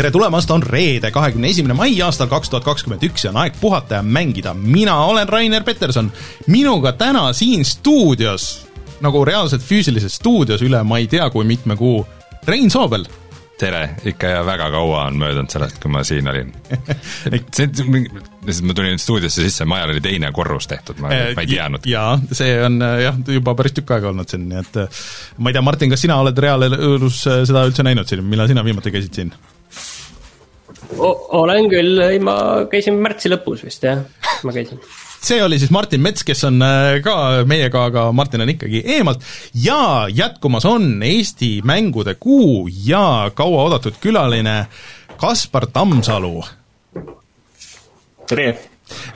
tere tulemast, on reede, kahekümne esimene mai aastal kaks tuhat kakskümmend üks ja on aeg puhata ja mängida. mina olen Rainer Peterson, minuga täna siin stuudios, nagu reaalselt füüsilises stuudios üle ma ei tea kui mitme kuu, Rein Soobel tere, ikka ja väga kaua on möödunud sellest, kui ma siin olin ma tulin stuudiosse sisse, majal oli teine korrus tehtud, ma, ma ei teadnud. jaa, see on jah, juba päris tükk aega olnud siin, nii et ma ei tea, Martin, kas sina oled reaalelus seda üldse näinud siin, millal sina viimati käisid siin? Olen küll, ei ma käisin märtsi lõpus vist jah, ma käisin see oli siis Martin Mets, kes on äh, ka meiega, aga Martin on ikkagi eemalt ja jätkumas on Eesti mängude kuu ja kauaoodatud külaline Kaspar Tammsalu. tere!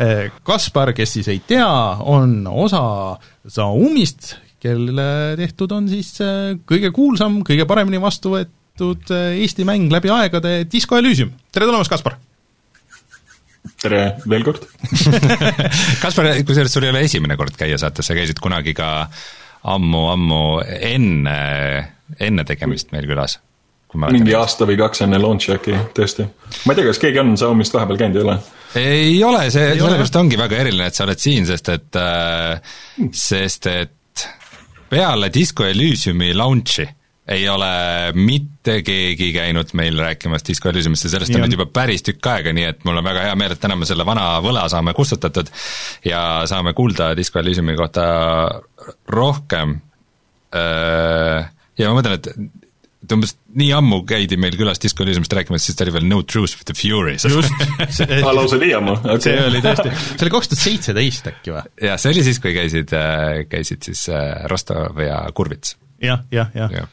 Äh, Kaspar, kes siis ei tea, on osa Zaumist, kelle tehtud on siis äh, kõige kuulsam, kõige paremini vastu võetud Eesti mäng läbi aegade Disco Elysium. tere tulemast, Kaspar! tere veel kord Kaspar, kusjuures sul ei ole esimene kord käia saates, sa käisid kunagi ka ammu-ammu enne, enne tegemist meil külas. mingi aasta või kaks enne launch'i äkki, tõesti. ma ei tea, kas keegi on Xiaomi'st vahepeal käinud, ei ole? ei ole, see, sellepärast ongi väga eriline, et sa oled siin, sest et äh,, sest et peale Disco Elysiumi launch'i ei ole mitte keegi käinud meil rääkimas Disco Elysiumist ja sellest on nüüd juba päris tükk aega, nii et mul on väga hea meel, et täna me selle vana võla saame kustutatud ja saame kuulda Disco Elysiumi kohta rohkem. Äh, ja ma mõtlen, et et umbes nii ammu käidi meil külas Disco Elysiumist rääkimas, siis ta oli veel No Truth with the Fury. just lausa nii ammu okay.. see oli tõesti, see oli kaks tuhat seitseteist äkki või? jah, see oli siis, kui käisid, äh, käisid siis äh, Rostov ja Kurvits ja,. jah, jah, jah ja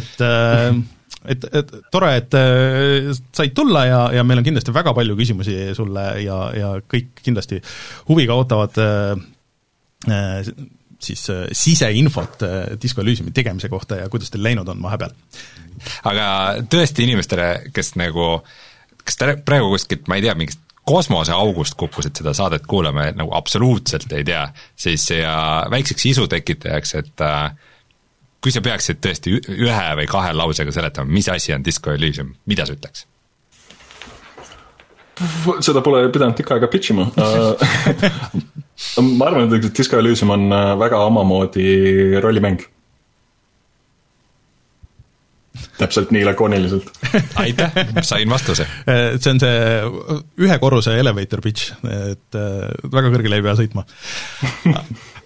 et äh, et, et tore, et äh, said tulla ja, ja meil on kindlasti väga palju küsimusi sulle ja, ja kõik kindlasti huviga ootavad äh, siis siseinfot Disco Elysiumi tegemise kohta ja kuidas teil läinud on vahepeal. aga tõesti inimestele, kes nagu, kes te praegu kuskilt, ma ei tea, mingist kosmoseaugust kukkusid seda saadet kuulama nagu absoluutselt ei tea, siis ja väikseks isu tekitajaks, et äh, kui sa peaksid tõesti ühe või kahe lausega seletama, mis asi on Disco Elysium, mida sa ütleks? seda pole pidanud tükk aega pitch ima ma arvan, et Disco Elysium on äh, väga omamoodi rollimäng. täpselt nii lakooniliselt aitäh, sain vastuse. Äh, see on see ühe korruse elevator pitch, et äh, väga kõrgele ei pea sõitma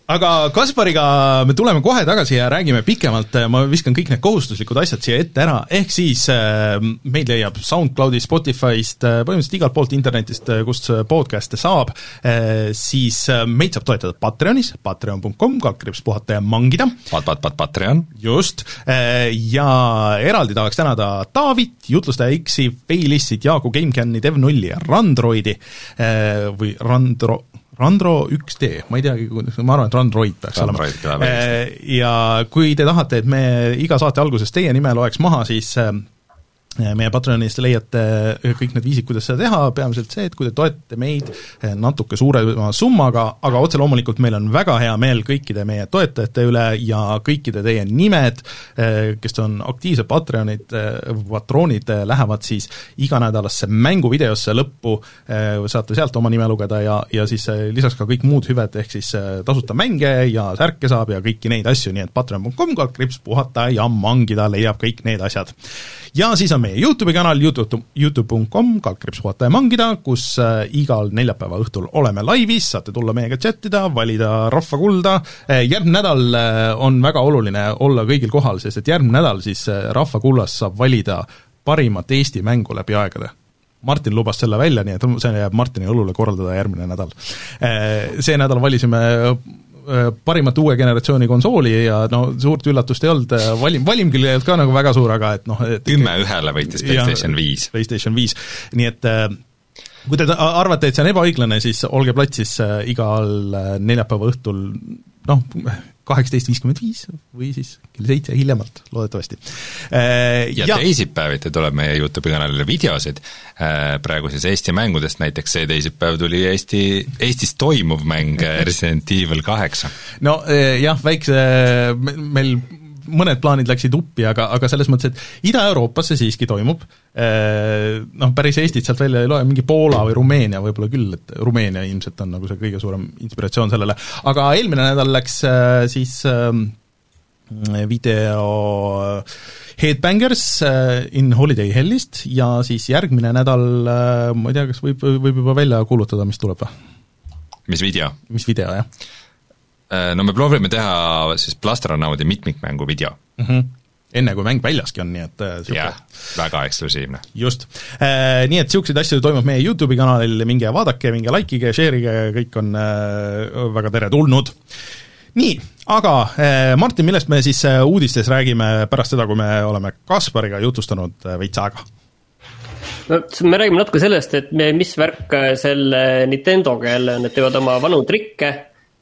aga Kaspariga me tuleme kohe tagasi ja räägime pikemalt, ma viskan kõik need kohustuslikud asjad siia ette ära, ehk siis äh, meid leiab SoundCloudist, Spotify'st, äh, põhimõtteliselt igalt poolt internetist, äh, kust podcast'e saab, siis meid saab toetada Patreonis, patreon.com, kaldkriips puhata ja mangida. Pat-, pat-, pat-, Patreon. just, ja eraldi tahaks tänada Taavit, jutlustaja X-i, Failissit, Jaagu GameCami, Dev0 ja Randroidi. Või Randro-, Randro 1D, ma ei teagi, ma arvan, et Randroid peaks Randroid olema. ja kui te tahate, et me iga saate alguses teie nime loeks maha, siis meie Patreonist leiate kõik need viisid, kuidas seda teha, peamiselt see, et kui te toetate meid natuke suurema summaga, aga otse loomulikult meil on väga hea meel kõikide meie toetajate üle ja kõikide teie nimed, kes on aktiivsed Patreonid, patroonid, lähevad siis iganädalasse mänguvideosse lõppu, saate sealt oma nime lugeda ja, ja siis lisaks ka kõik muud hüved, ehk siis tasuta mänge ja särke saab ja kõiki neid asju, nii et patreon.com, kaldkriips puhata ja mangida leiab kõik need asjad. ja siis on meie YouTube'i kanal, Youtube, Youtube.com, kaldkriips puhata ja mangida, kus äh, igal neljapäeva õhtul oleme laivis, saate tulla meiega chattida, valida rahva kulda, äh, järgmine nädal äh, on väga oluline olla kõigil kohal, sest et järgmine nädal siis rahva kullas saab valida parimat Eesti mängu läbi aegade Martin lubas selle välja, nii et see jääb Martini õlule korraldada järgmine nädal. See nädal valisime parimat uue generatsiooni konsooli ja no suurt üllatust ei olnud, äh, valim, valim küll ei olnud ka nagu väga suur, aga et noh et kümme ühele võitis PlayStation viis. PlayStation viis, nii et äh, kui te arvate, et see on ebaõiglane, siis olge platsis igal neljapäeva õhtul noh, kaheksateist viiskümmend viis või siis kell seitse hiljemalt, loodetavasti. Äh, ja, ja teisipäeviti tuleb meie YouTube'i kanalile videosid, äh, praegu siis Eesti mängudest, näiteks see teisipäev tuli Eesti, Eestis toimuv mäng Resident Evil kaheksa. no äh, jah, väikse, meil mõned plaanid läksid uppi, aga, aga selles mõttes, et Ida-Euroopas see siiski toimub, noh, päris Eestit sealt välja ei loe, mingi Poola või Rumeenia võib-olla küll, et Rumeenia ilmselt on nagu see kõige suurem inspiratsioon sellele, aga eelmine nädal läks siis video Headbangers in Holiday Hellist ja siis järgmine nädal, ma ei tea, kas võib, võib juba välja kuulutada, mis tuleb või? mis video? mis video, jah. Äh, no me proovime teha siis Plastronaudi mitmikmängu video mm. -hmm enne, kui mäng väljaski on, nii et äh, siuke... jah, väga eksklusiivne. just äh,. Nii et niisuguseid asju toimub meie YouTube'i kanalil, minge vaadake, minge likeige, share'ige, kõik on väga teretulnud. nii, aga Martin, millest me siis uudistes räägime pärast seda, kui me oleme Kaspariga jutustanud veits aega? no me räägime natuke sellest, et me, mis värk selle Nintendoga jälle on, et teevad oma vanu trikke.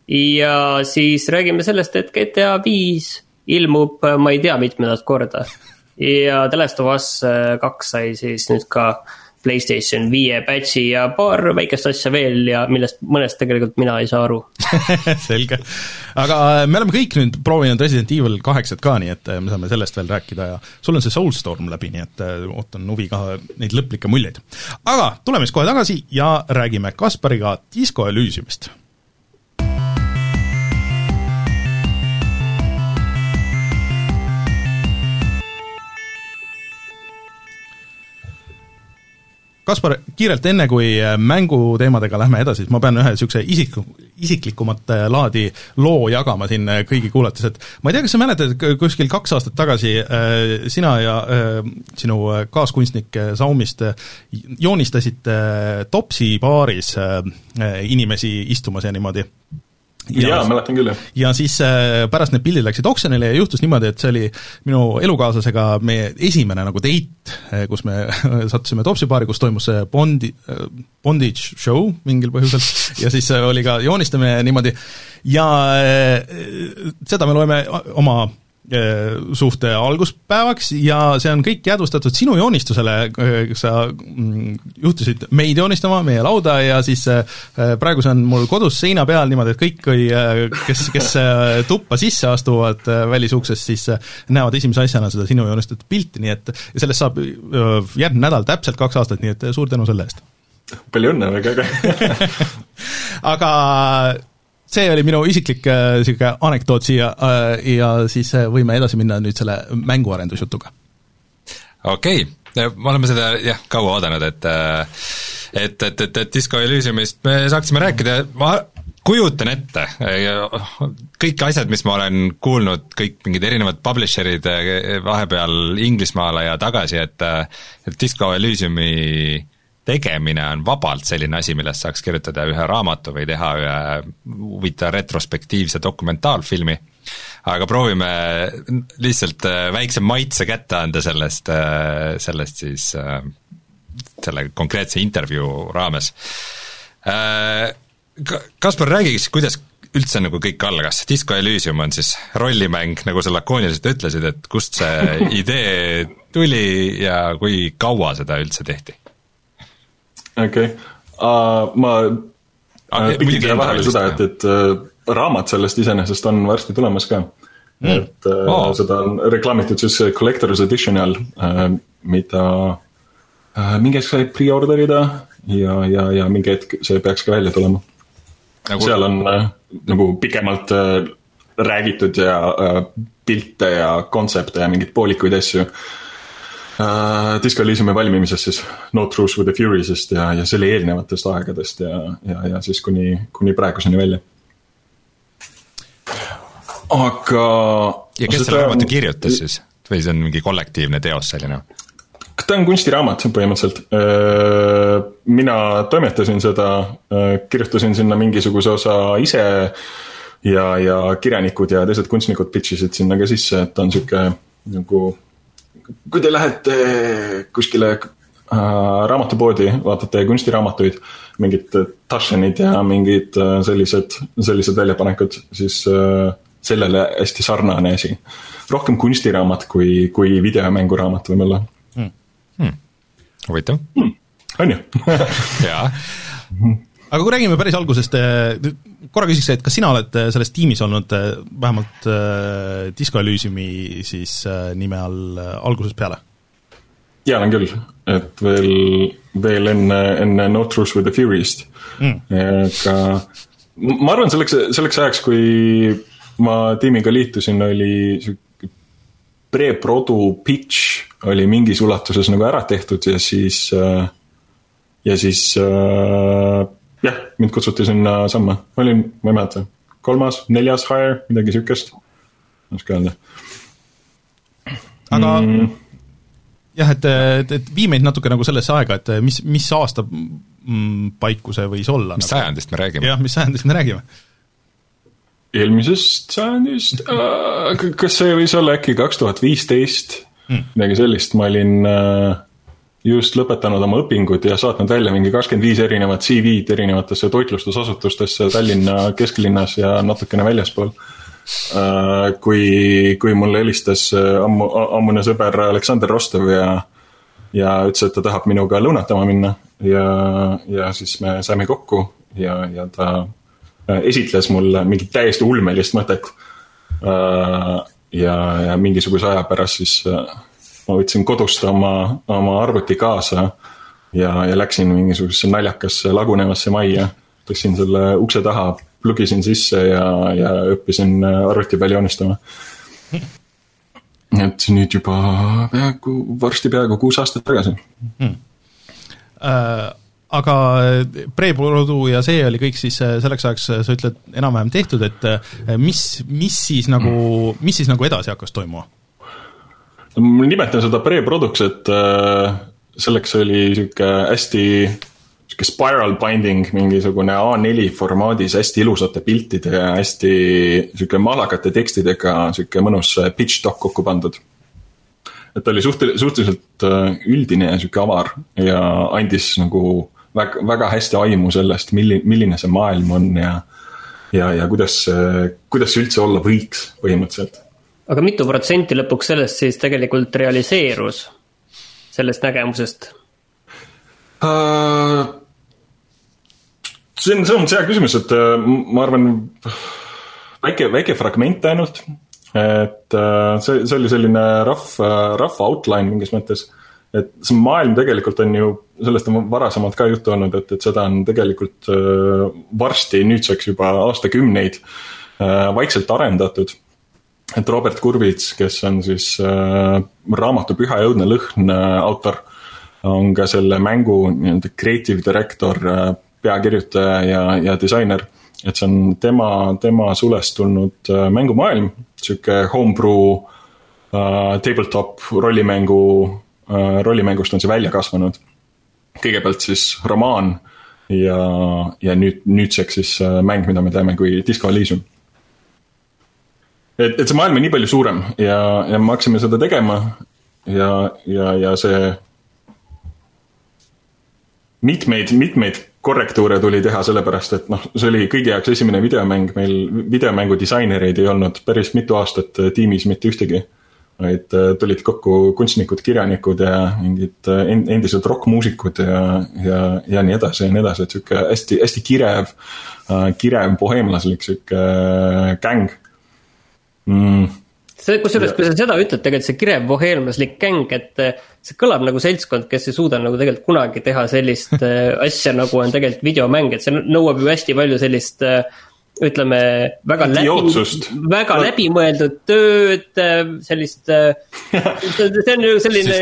Ja siis räägime sellest, et GTA viis ilmub, ma ei tea, mitmendat korda. ja The Last of Us kaks sai siis nüüd ka Playstation viie patch'i ja paar väikest asja veel ja millest mõnest tegelikult mina ei saa aru selge. aga äh, me oleme kõik nüüd proovinud Resident Evil kaheksat ka, nii et äh, me saame sellest veel rääkida ja sul on see Soulstorm läbi, nii et äh, ootan huviga neid lõplikke muljeid. aga tuleme siis kohe tagasi ja räägime Kaspariga Disco Elysiumist Kaspar, kiirelt enne, kui äh, mänguteemadega lähme edasi, siis ma pean ühe niisuguse isik, isiklikumat äh, laadi loo jagama siin äh, kõigi kuulates, et ma ei tea, kas sa mäletad, kuskil kaks aastat tagasi sina ja sinu kaaskunstnik Saumist joonistasite Topsi baaris inimesi istumas ja niimoodi jaa, mäletan küll, jah. ja siis äh, pärast need pildid läksid oksjonile ja juhtus niimoodi, et see oli minu elukaaslasega meie esimene nagu date, äh, kus me sattusime Topsi baari, kus toimus see Bondi, äh, bondage show mingil põhjusel ja siis oli ka joonistamine niimoodi ja seda me loeme oma Äh, suhte alguspäevaks ja see on kõik jäädvustatud sinu joonistusele, äh, sa mm, juhtusid meid joonistama, meie lauda ja siis äh, praegu see on mul kodus seina peal niimoodi, et kõik, kes, kes tuppa sisse astuvad välisuksest, siis näevad esimese asjana seda sinu joonistatud pilti, nii et sellest saab järgmine nädal täpselt kaks aastat, nii et suur tänu selle eest! palju õnne, väga äge aga see oli minu isiklik niisugune äh, anekdoot siia äh, ja siis äh, võime edasi minna nüüd selle mänguarendusjutuga. okei okay., me oleme seda jah, kaua oodanud, et et, et, et, et Disco Elysiumist me saaksime rääkida, ma kujutan ette, kõik asjad, mis ma olen kuulnud, kõik mingid erinevad publisher'id vahepeal Inglismaale ja tagasi, et et Disco Elysiumi tegemine on vabalt selline asi, millest saaks kirjutada ühe raamatu või teha ühe huvitava retrospektiivse dokumentaalfilmi, aga proovime lihtsalt äh, väikse maitse kätte anda sellest, äh, sellest siis äh, selle konkreetse intervjuu raames. Kaspar, räägiks, kuidas üldse nagu kõik algas, Disco Elysium on siis rollimäng, nagu sa lakooniliselt ütlesid, et kust see idee tuli ja kui kaua seda üldse tehti? Okei. Okay. uh,, ma uh, pidin siia vahele seda, et, et uh, raamat sellest iseenesest on varsti tulemas ka. Mm.. et uh, oh. seda on reklaamitud siis collector's edition'i all uh,, mida uh, mingi hetk sai pre-order ida ja, ja, ja mingi hetk see peaks ka välja tulema. Nagu.... seal on uh, nagu pikemalt uh, räägitud ja uh, pilte ja kontsepte ja mingeid poolikuid asju. uh, äh, Disco Elysiumi valmimisest siis No Truce with the Furies'ist ja, ja selle eelnevatest aegadest ja, ja, ja siis kuni, kuni praeguseni välja. aga. ja kes selle raamatu kirjutas siis või see on mingi kollektiivne teos selline? ta on kunstiraamat põhimõtteliselt. Äh, mina toimetasin seda, äh, kirjutasin sinna mingisuguse osa ise ja, ja kirjanikud ja teised kunstnikud pitch isid sinna ka sisse, et ta on sihuke nagu kui te lähete kuskile äh, raamatupoodi, vaatate kunstiraamatuid, mingid Tašenid ja mingid äh, sellised, sellised väljapanekud, siis äh, sellele hästi sarnane asi. rohkem kunstiraamat kui, kui videomänguraamat võib-olla. Hmm.. Hmm. huvitav. Hmm.. on ju? Jaa aga kui räägime päris algusest, korra küsiks, et kas sina oled selles tiimis olnud vähemalt Disco Elysiumi siis nime all algusest peale? jaa, olen küll, et veel, veel enne, enne No Truth with the Fury'st. Mm.. aga ma arvan, selleks, selleks ajaks, kui ma tiimiga liitusin, oli sihuke pre-produ pitch oli mingis ulatuses nagu ära tehtud ja siis, ja siis jah, mind kutsuti sinna samma, ma olin, ma ei mäleta, kolmas, neljas hire, midagi sihukest, ei oska öelda. aga mm jah, et, et, et vii meid natuke nagu sellesse aega, et mis, mis aasta mm, paiku see võis olla? mis nagu. sajandist me räägime? jah, mis sajandist me räägime? eelmisest sajandist äh,, kas see võis olla äkki kaks tuhat viisteist, hmm. midagi sellist, ma olin äh, just lõpetanud oma õpingud ja saatnud välja mingi kakskümmend viis erinevat CV-d erinevatesse toitlustusasutustesse Tallinna kesklinnas ja natukene väljaspool äh, kui, kui mulle helistas äh, ammu, ammune sõber Aleksander Rostov ja, ja ütles, et ta tahab minuga lõunatama minna ja, ja siis me saime kokku ja, ja ta äh, esitles mulle mingit täiesti ulmelist mõtet. ja, ja mingisuguse aja pärast siis ma võtsin kodust oma, oma arvuti kaasa ja, ja läksin mingisugusesse naljakasse lagunevasse majja, tõstsin selle ukse taha plugisin sisse ja, ja õppisin äh, arvuti peal joonistama. et nüüd juba peaaegu, varsti peaaegu kuus aastat tagasi hmm.. Äh, aga pre-produ ja see oli kõik siis äh, selleks ajaks, sa ütled, enam-vähem tehtud, et äh, mis, mis siis nagu, mis siis nagu edasi hakkas toimuma? Ma nimetan seda pre-produks, et selleks oli sihuke hästi sihuke spiral binding, mingisugune A4 formaadis hästi ilusate piltide ja hästi sihuke malakate tekstidega sihuke mõnus äh, pitch doc kokku pandud. et ta oli suht-, suhteliselt äh, üldine ja sihuke avar ja andis nagu väga, väga hästi aimu sellest, milli-, milline see maailm on ja ja, ja kuidas, kuidas see üldse olla võiks põhimõtteliselt. Aga mitu protsenti lõpuks sellest siis tegelikult realiseerus, sellest nägemusest uh,? see on, see on hea küsimus, et uh, ma arvan, väike, väike fragment ainult. et uh, see, see oli selline rough, rough outline mingis mõttes. et see maailm tegelikult on ju, sellest on varasemalt ka juttu olnud, et, et seda on tegelikult varsti nüüdseks juba aastakümneid vaikselt arendatud et Robert Kurvits, kes on siis äh, raamatu Püha ja õudne lõhn äh, autor äh,, on ka selle mängu nii-öelda creative director, äh, peakirjutaja ja, ja disainer. et see on tema, tema sulest tulnud äh, mängumaailm, sihuke homebrew uh, tabletop rollimängu uh,, rollimängust on see välja kasvanud. kõigepealt siis romaan ja, ja nüüd, nüüdseks siis mäng, mida me teame kui Disco Elysium et, et see maailm on nii palju suurem ja, ja me hakkasime seda tegema ja, ja, ja see mitmeid, mitmeid korrektuure tuli teha, sellepärast et noh, see oli kõigi jaoks esimene videomäng, meil videomängu disainereid ei olnud päris mitu aastat äh, tiimis mitte ühtegi. vaid äh, tulid kokku kunstnikud, kirjanikud ja mingid äh, endised rokkmuusikud ja, ja, ja nii edasi ja nii edasi, et sihuke hästi, hästi kirev, kirev boheemlaslik sihuke gäng mm. See, kusjuures, kui sa seda ütled, tegelikult see kirev boheemlaslik gäng, et eh, see kõlab nagu seltskond, kes ei suuda nagu tegelikult kunagi teha sellist eh, asja, nagu on tegelikult videomäng, et see nõuab ju hästi palju sellist eh, ütleme, väga läbi, väga läbimõeldud tööd, sellist see on ju selline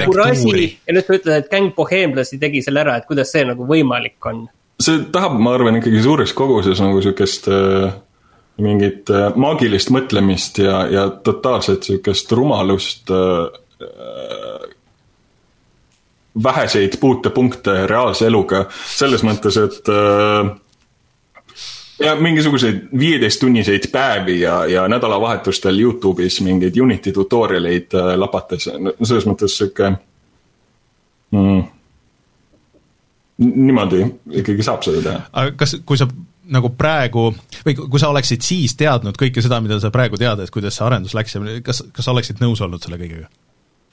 suur asi. Ja nüüd sa ütled, et gäng boheemlasi tegi selle ära, et kuidas see nagu võimalik on? see tahab, ma arvan, ikkagi suures koguses nagu sihukest äh mingit äh, maagilist mõtlemist ja, ja totaalset sihukest rumalust äh, väheseid puutepunkte reaalse eluga, selles mõttes, et äh, ja mingisuguseid viieteisttunniseid päevi ja, ja nädalavahetustel Youtube'is mingeid Unity tutorial'eid äh, lapates, selles mõttes sihuke mm, niimoodi ikkagi saab seda teha. aga kas, kui sa nagu praegu, või kui sa oleksid siis teadnud kõike seda, mida sa praegu tead, et kuidas see arendus läks ja kas, kas sa oleksid nõus olnud selle kõigega?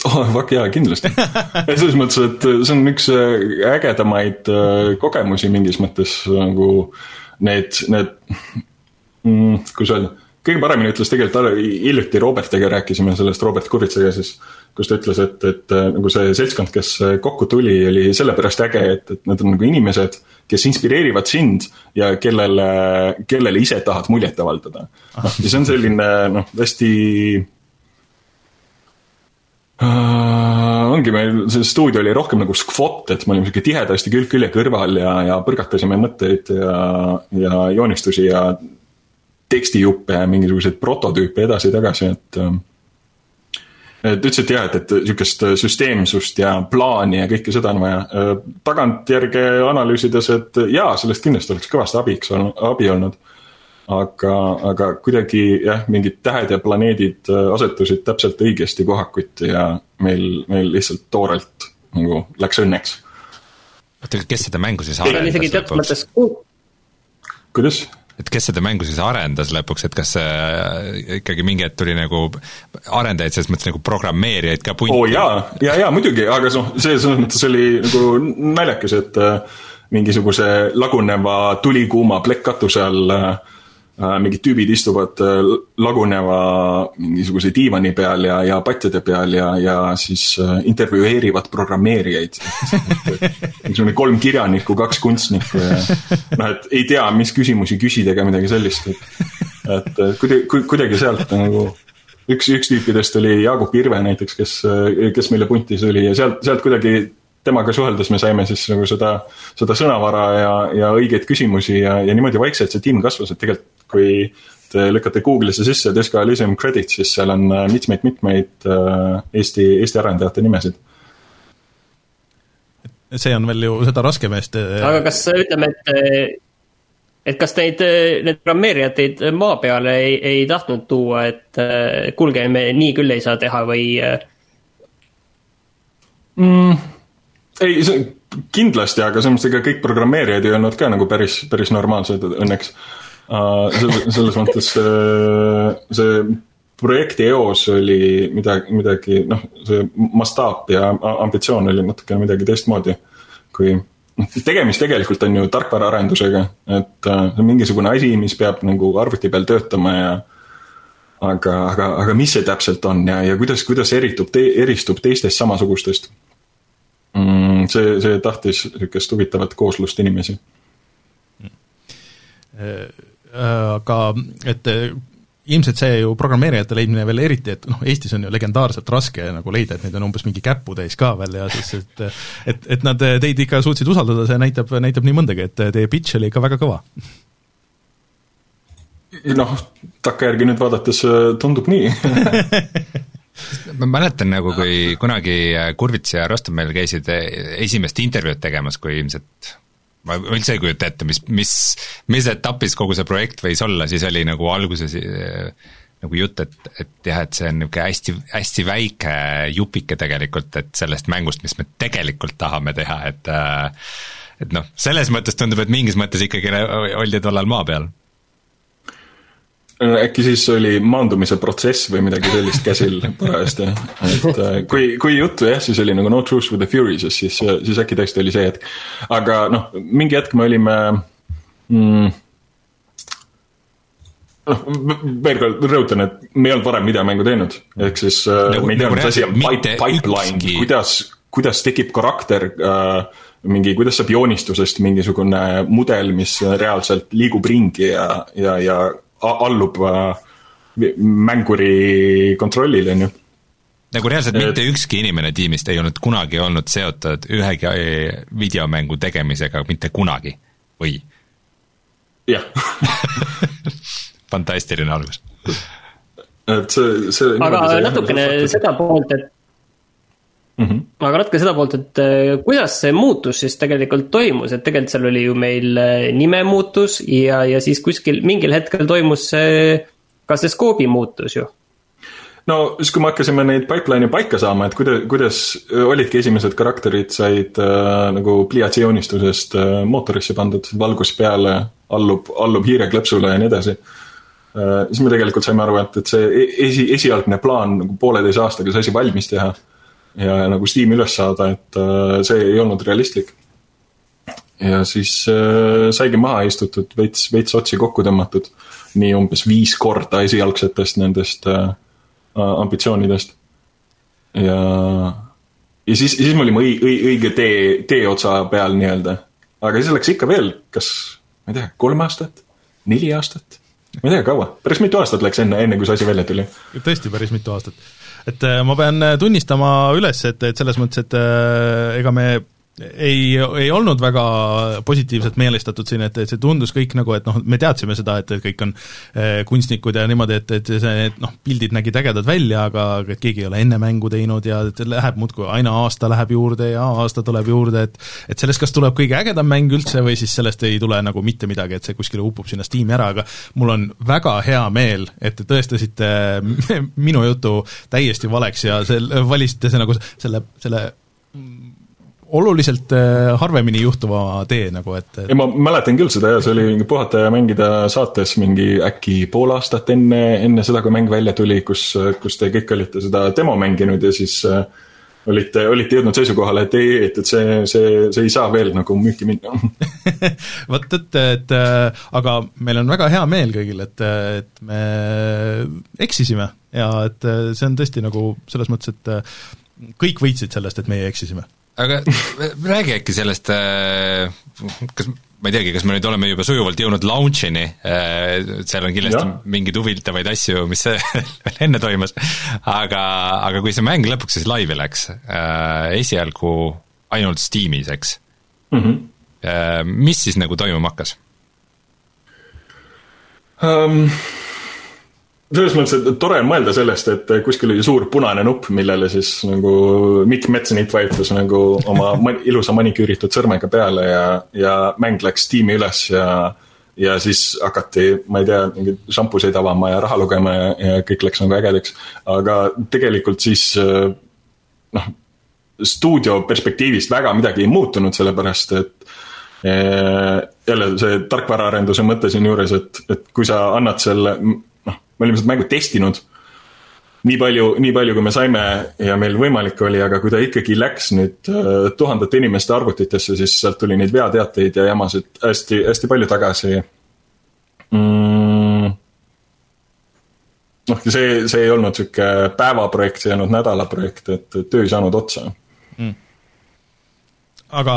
oh fuck jaa, kindlasti selles mõttes, et see on üks ägedamaid kogemusi mingis mõttes nagu need, need mm,, kuidas öelda kõige paremini ütles tegelikult hiljuti Robertiga rääkisime sellest, Robert Kuritsaga siis, kus ta ütles, et, et nagu see seltskond, kes kokku tuli, oli sellepärast äge, et, et nad on nagu inimesed, kes inspireerivad sind ja kellele, kellele ise tahad muljet avaldada. noh, ja see on selline noh, hästi uh, ongi meil, see stuudio oli rohkem nagu skvot, et me olime sihuke tihedasti külg külje kõrval ja, ja põrgatasime mõtteid ja, ja joonistusi ja tekstijuppe ja mingisuguseid prototüüpe edasi-tagasi, et. Ähm, et ütlesid jah, et, et sihukest süsteemsust ja plaani ja kõike seda on vaja. Äh, tagantjärgi analüüsides, et jaa, sellest kindlasti oleks kõvasti abiks olnud, abi olnud. aga, aga kuidagi jah, mingid tähed ja planeedid äh, asetusid täpselt õigesti kohakuti ja meil, meil lihtsalt toorelt nagu läks õnneks. oota, kes seda mängu siis arendas? kuidas? Et kes seda mängu siis arendas lõpuks, et kas see ikkagi mingi hetk tuli nagu arendajaid selles mõttes nagu programmeerijaid ka punti? oo oh, jaa, jaa, jaa muidugi, aga noh, see selles mõttes oli nagu naljakas, et äh, mingisuguse laguneva tulikuuma plekkkatuse all äh, Äh, mingid tüübid istuvad äh, laguneva mingisuguse diivani peal ja, ja patjade peal ja, ja siis äh, intervjueerivad programmeerijaid. niisugune kolm kirjanikku, kaks kunstnikku ja noh, et ei tea, mis küsimusi küsida ega midagi sellist, et, et kuidagi, kuidagi sealt nagu üks, üks tüüpidest oli Jaagup Irve näiteks, kes, kes meile puntis oli ja sealt, sealt kuidagi temaga suheldes me saime siis nagu seda, seda sõnavara ja, ja õigeid küsimusi ja, ja niimoodi vaikselt see tiim kasvas, et tegelikult kui te lükkate Google'isse sisse Disco Elysium Credits, siis seal on mitmeid-mitmeid äh, äh, Eesti, Eesti arendajate nimesid. see on veel ju seda raskem eest. Äh, aga kas ütleme, et, et kas neid, need programmeerijad teid maa peale ei, ei tahtnud tuua, et kuulge, me nii küll ei saa teha või mm.? ei, see kindlasti, aga selles mõttes ega kõik programmeerijad ei olnud ka nagu päris, päris normaalsed õnneks selles, selles mõttes see projekti eos oli midagi, midagi noh, see mastaap ja ambitsioon oli natukene midagi teistmoodi. kui noh, tegemist tegelikult on ju tarkvaraarendusega, et äh, see on mingisugune asi, mis peab nagu arvuti peal töötama ja aga, aga, aga mis see täpselt on ja, ja kuidas, kuidas eritub te,, eristub teistest samasugustest mm,? see, see tahtis sihukest huvitavat kooslust inimesi mm Äh, aga et äh, ilmselt see ju programmeerijate leidmine veel eriti, et noh, Eestis on ju legendaarselt raske nagu leida, et neid on umbes mingi käputäis ka veel ja siis, et et, et nad teid ikka suutsid usaldada, see näitab, näitab nii mõndagi, et teie pitch oli ikka väga kõva. noh, takkajärgi nüüd vaadates äh, tundub nii ma mäletan nagu, kui kunagi Kurvits ja Rostomel käisid esimest intervjuud tegemas, kui ilmselt ma üldse ei kujuta ette, mis, mis, mis etapis kogu see projekt võis olla, siis oli nagu alguses äh, nagu jutt, et, et jah, et see on niisugune hästi, hästi väike jupike tegelikult, et sellest mängust, mis me tegelikult tahame teha, et äh, et noh, selles mõttes tundub, et mingis mõttes ikkagi oldi tollal maa peal äkki siis oli maandumise protsess või midagi sellist käsil parajasti, et äh, kui, kui juttu jah, siis oli nagu no truth with the furious, siis, siis äkki tõesti oli see hetk. aga noh, mingi hetk me olime mm, noh, veel kord rõhutan, et me ei olnud varem videomängu teinud, ehk siis äh, nagu, me ei teadnud, mis asi on pipe, pipeline, kuidas, kuidas tekib karakter äh, mingi, kuidas saab joonistusest mingisugune mudel, mis reaalselt liigub ringi ja, ja, ja allub äh, mänguri kontrollile, on ju nagu reaalselt mitte ükski inimene tiimist ei olnud kunagi olnud seotud ühegi äh, videomängu tegemisega mitte kunagi, või? jah fantastiline algus. et see, see aga natukene seda poolt, et mm. -hmm. aga natuke seda poolt, et äh, kuidas see muutus siis tegelikult toimus, et tegelikult seal oli ju meil äh, nimemuutus ja, ja siis kuskil mingil hetkel toimus see, ka see skoobi muutus ju no siis, kui me hakkasime neid pipeline'e paika saama, et kuidas, kuidas olidki esimesed karakterid said äh, nagu pliiatsi joonistusest äh, mootorisse pandud, valgus peale, allub, allub hiireklõpsule ja nii edasi äh,. siis me tegelikult saime aru, et, et see e-, esi, esialgne plaan nagu pooleteise aastaga see asi valmis teha ja nagu Steam'i üles saada, et äh, see ei olnud realistlik. ja siis äh, saigi maha istutud, veits, veits otsi kokku tõmmatud, nii umbes viis korda esialgsetest nendest äh, ambitsioonidest. ja, ja siis, siis me olime õi-, õi-, õige tee, teeotsa peal nii-öelda. aga siis läks ikka veel, kas, ma ei tea, kolm aastat, neli aastat ma ei tea, kaua, päris mitu aastat läks enne, enne kui see asi välja tuli. tõesti, päris mitu aastat. Et äh, ma pean äh, tunnistama üles, et, et selles mõttes, et äh, ega me ei, ei olnud väga positiivselt meelestatud siin, et, et see tundus kõik nagu, et noh, me teadsime seda, et, et kõik on eh, kunstnikud ja niimoodi, et, et see, noh, pildid nägid ägedad välja, aga et keegi ei ole enne mängu teinud ja et läheb muudkui, aina aasta läheb juurde ja aasta tuleb juurde, et et sellest kas tuleb kõige ägedam mäng üldse või siis sellest ei tule nagu mitte midagi, et see kuskile upub sinna Steam'i ära, aga mul on väga hea meel, et te tõestasite minu jutu täiesti valeks ja sel-, valisite see nagu selle, selle oluliselt äh, harvemini juhtuva tee nagu, et, et.... ei, ma mäletan küll seda ja see oli mingi puhata ja mängida saates mingi äkki pool aastat enne, enne seda, kui mäng välja tuli, kus, kus te kõik olite seda demo mänginud ja siis äh, olite, olite jõudnud seisukohale, et ei, et, et see, see, see ei saa veel nagu müüki minna. Vot, et, et äh, aga meil on väga hea meel kõigil, et, et me eksisime ja et see on tõesti nagu selles mõttes, et kõik võitsid sellest, et meie eksisime aga räägi äkki sellest, äh, kas, ma ei teagi, kas me nüüd oleme juba sujuvalt jõudnud launch'ini, äh, seal on kindlasti ja. mingeid huvitavaid asju, mis veel enne toimus, aga, aga kui see mäng lõpuks siis laivi läks, äh, esialgu ainult Steamis, eks mm, -hmm. mis siis nagu toimuma hakkas um,? Selles mõttes, et tore on mõelda sellest, et kuskil oli suur punane nupp, millele siis nagu Mikk Metsenit vajutas nagu oma ilusa maniküüritud sõrmega peale ja, ja mäng läks tiimi üles ja ja siis hakati, ma ei tea, mingeid šampuseid avama ja raha lugema ja, ja kõik läks nagu ägedaks. aga tegelikult siis noh, stuudio perspektiivist väga midagi ei muutunud, sellepärast et eh, jälle see tarkvaraarenduse mõte siinjuures, et, et kui sa annad selle me olime seda mängu testinud. Nii palju, nii palju, kui me saime ja meil võimalik oli, aga kui ta ikkagi läks nüüd äh, tuhandete inimeste arvutitesse, siis sealt tuli neid veateateid ja jamasid hästi, hästi palju tagasi. Mm.. noh, see, see ei olnud sihuke päevaprojekt, see ei olnud nädalaprojekt, et töö ei saanud otsa. Mm aga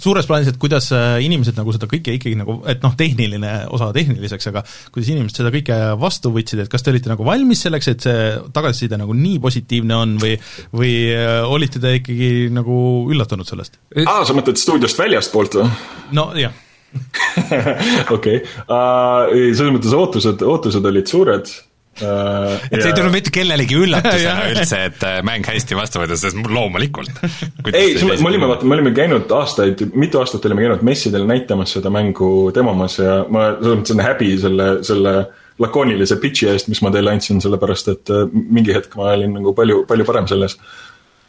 suures plaanis, et kuidas äh, inimesed nagu seda kõike ikkagi nagu, et noh, tehniline osa tehniliseks, aga kuidas inimesed seda kõike vastu võtsid, et kas te olite nagu valmis selleks, et see tagasiside nagu nii positiivne on või või äh, olite te ikkagi nagu üllatunud sellest? aa, sa mõtled stuudiost väljastpoolt või? nojah okei, äh, selles mõttes ootused, ootused olid suured Uh, et see ei tulnud mitte kellelegi üllatusena üldse, et äh, mäng hästi vastu võetakse, sest loomulikult. ei, me olime, vaata, me olime käinud aastaid, mitu aastat olime käinud messidel näitamas seda mängu, demomas ja ma selles mõttes on häbi selle, selle lakoonilise pitch'i eest, mis ma teile andsin, sellepärast et äh, mingi hetk ma olin nagu palju, palju parem selles.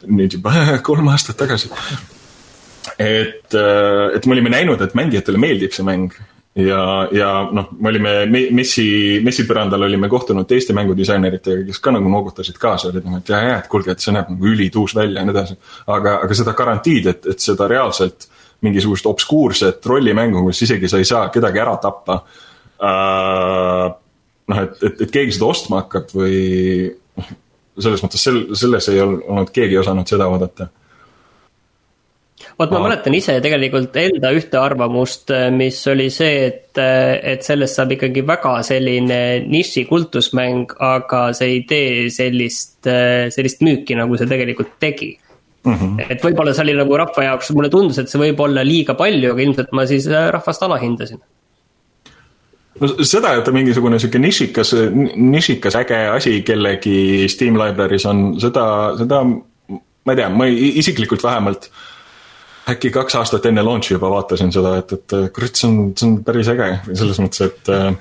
nüüd juba kolm aastat tagasi. et, et me olime näinud, et mängijatele meeldib see mäng ja, ja noh, me olime messi, messi põrandal olime kohtunud teiste mängudisaineritega, kes ka nagu noogutasid kaasa, olid nagu, et jaa, jaa, et kuulge, et see näeb nagu ülituus välja ja nii edasi. aga, aga seda garantiid, et, et seda reaalselt mingisugust obskuurset rollimängu, kus isegi sa ei saa kedagi ära tappa äh,. noh, et, et, et keegi seda ostma hakkab või noh, selles mõttes sel-, selles ei olnud keegi osanud seda oodata vot ma mäletan ise tegelikult enda ühte arvamust, äh, mis oli see, et, äh, et sellest saab ikkagi väga selline niši kultusmäng, aga see ei tee sellist, äh, sellist müüki, nagu see tegelikult tegi mm. -hmm. et võib-olla see oli nagu rahva jaoks, mulle tundus, et see võib olla liiga palju, aga ilmselt ma siis rahvast alahindasin no seda, et ta mingisugune sihuke nišikas, nišikas äge asi kellegi Steam library's on, seda, seda ma ei tea, ma isiklikult vähemalt äh, äkki kaks aastat enne launch'i juba vaatasin seda, et, et kurat, see on, see on päris äge, selles mõttes, et äh,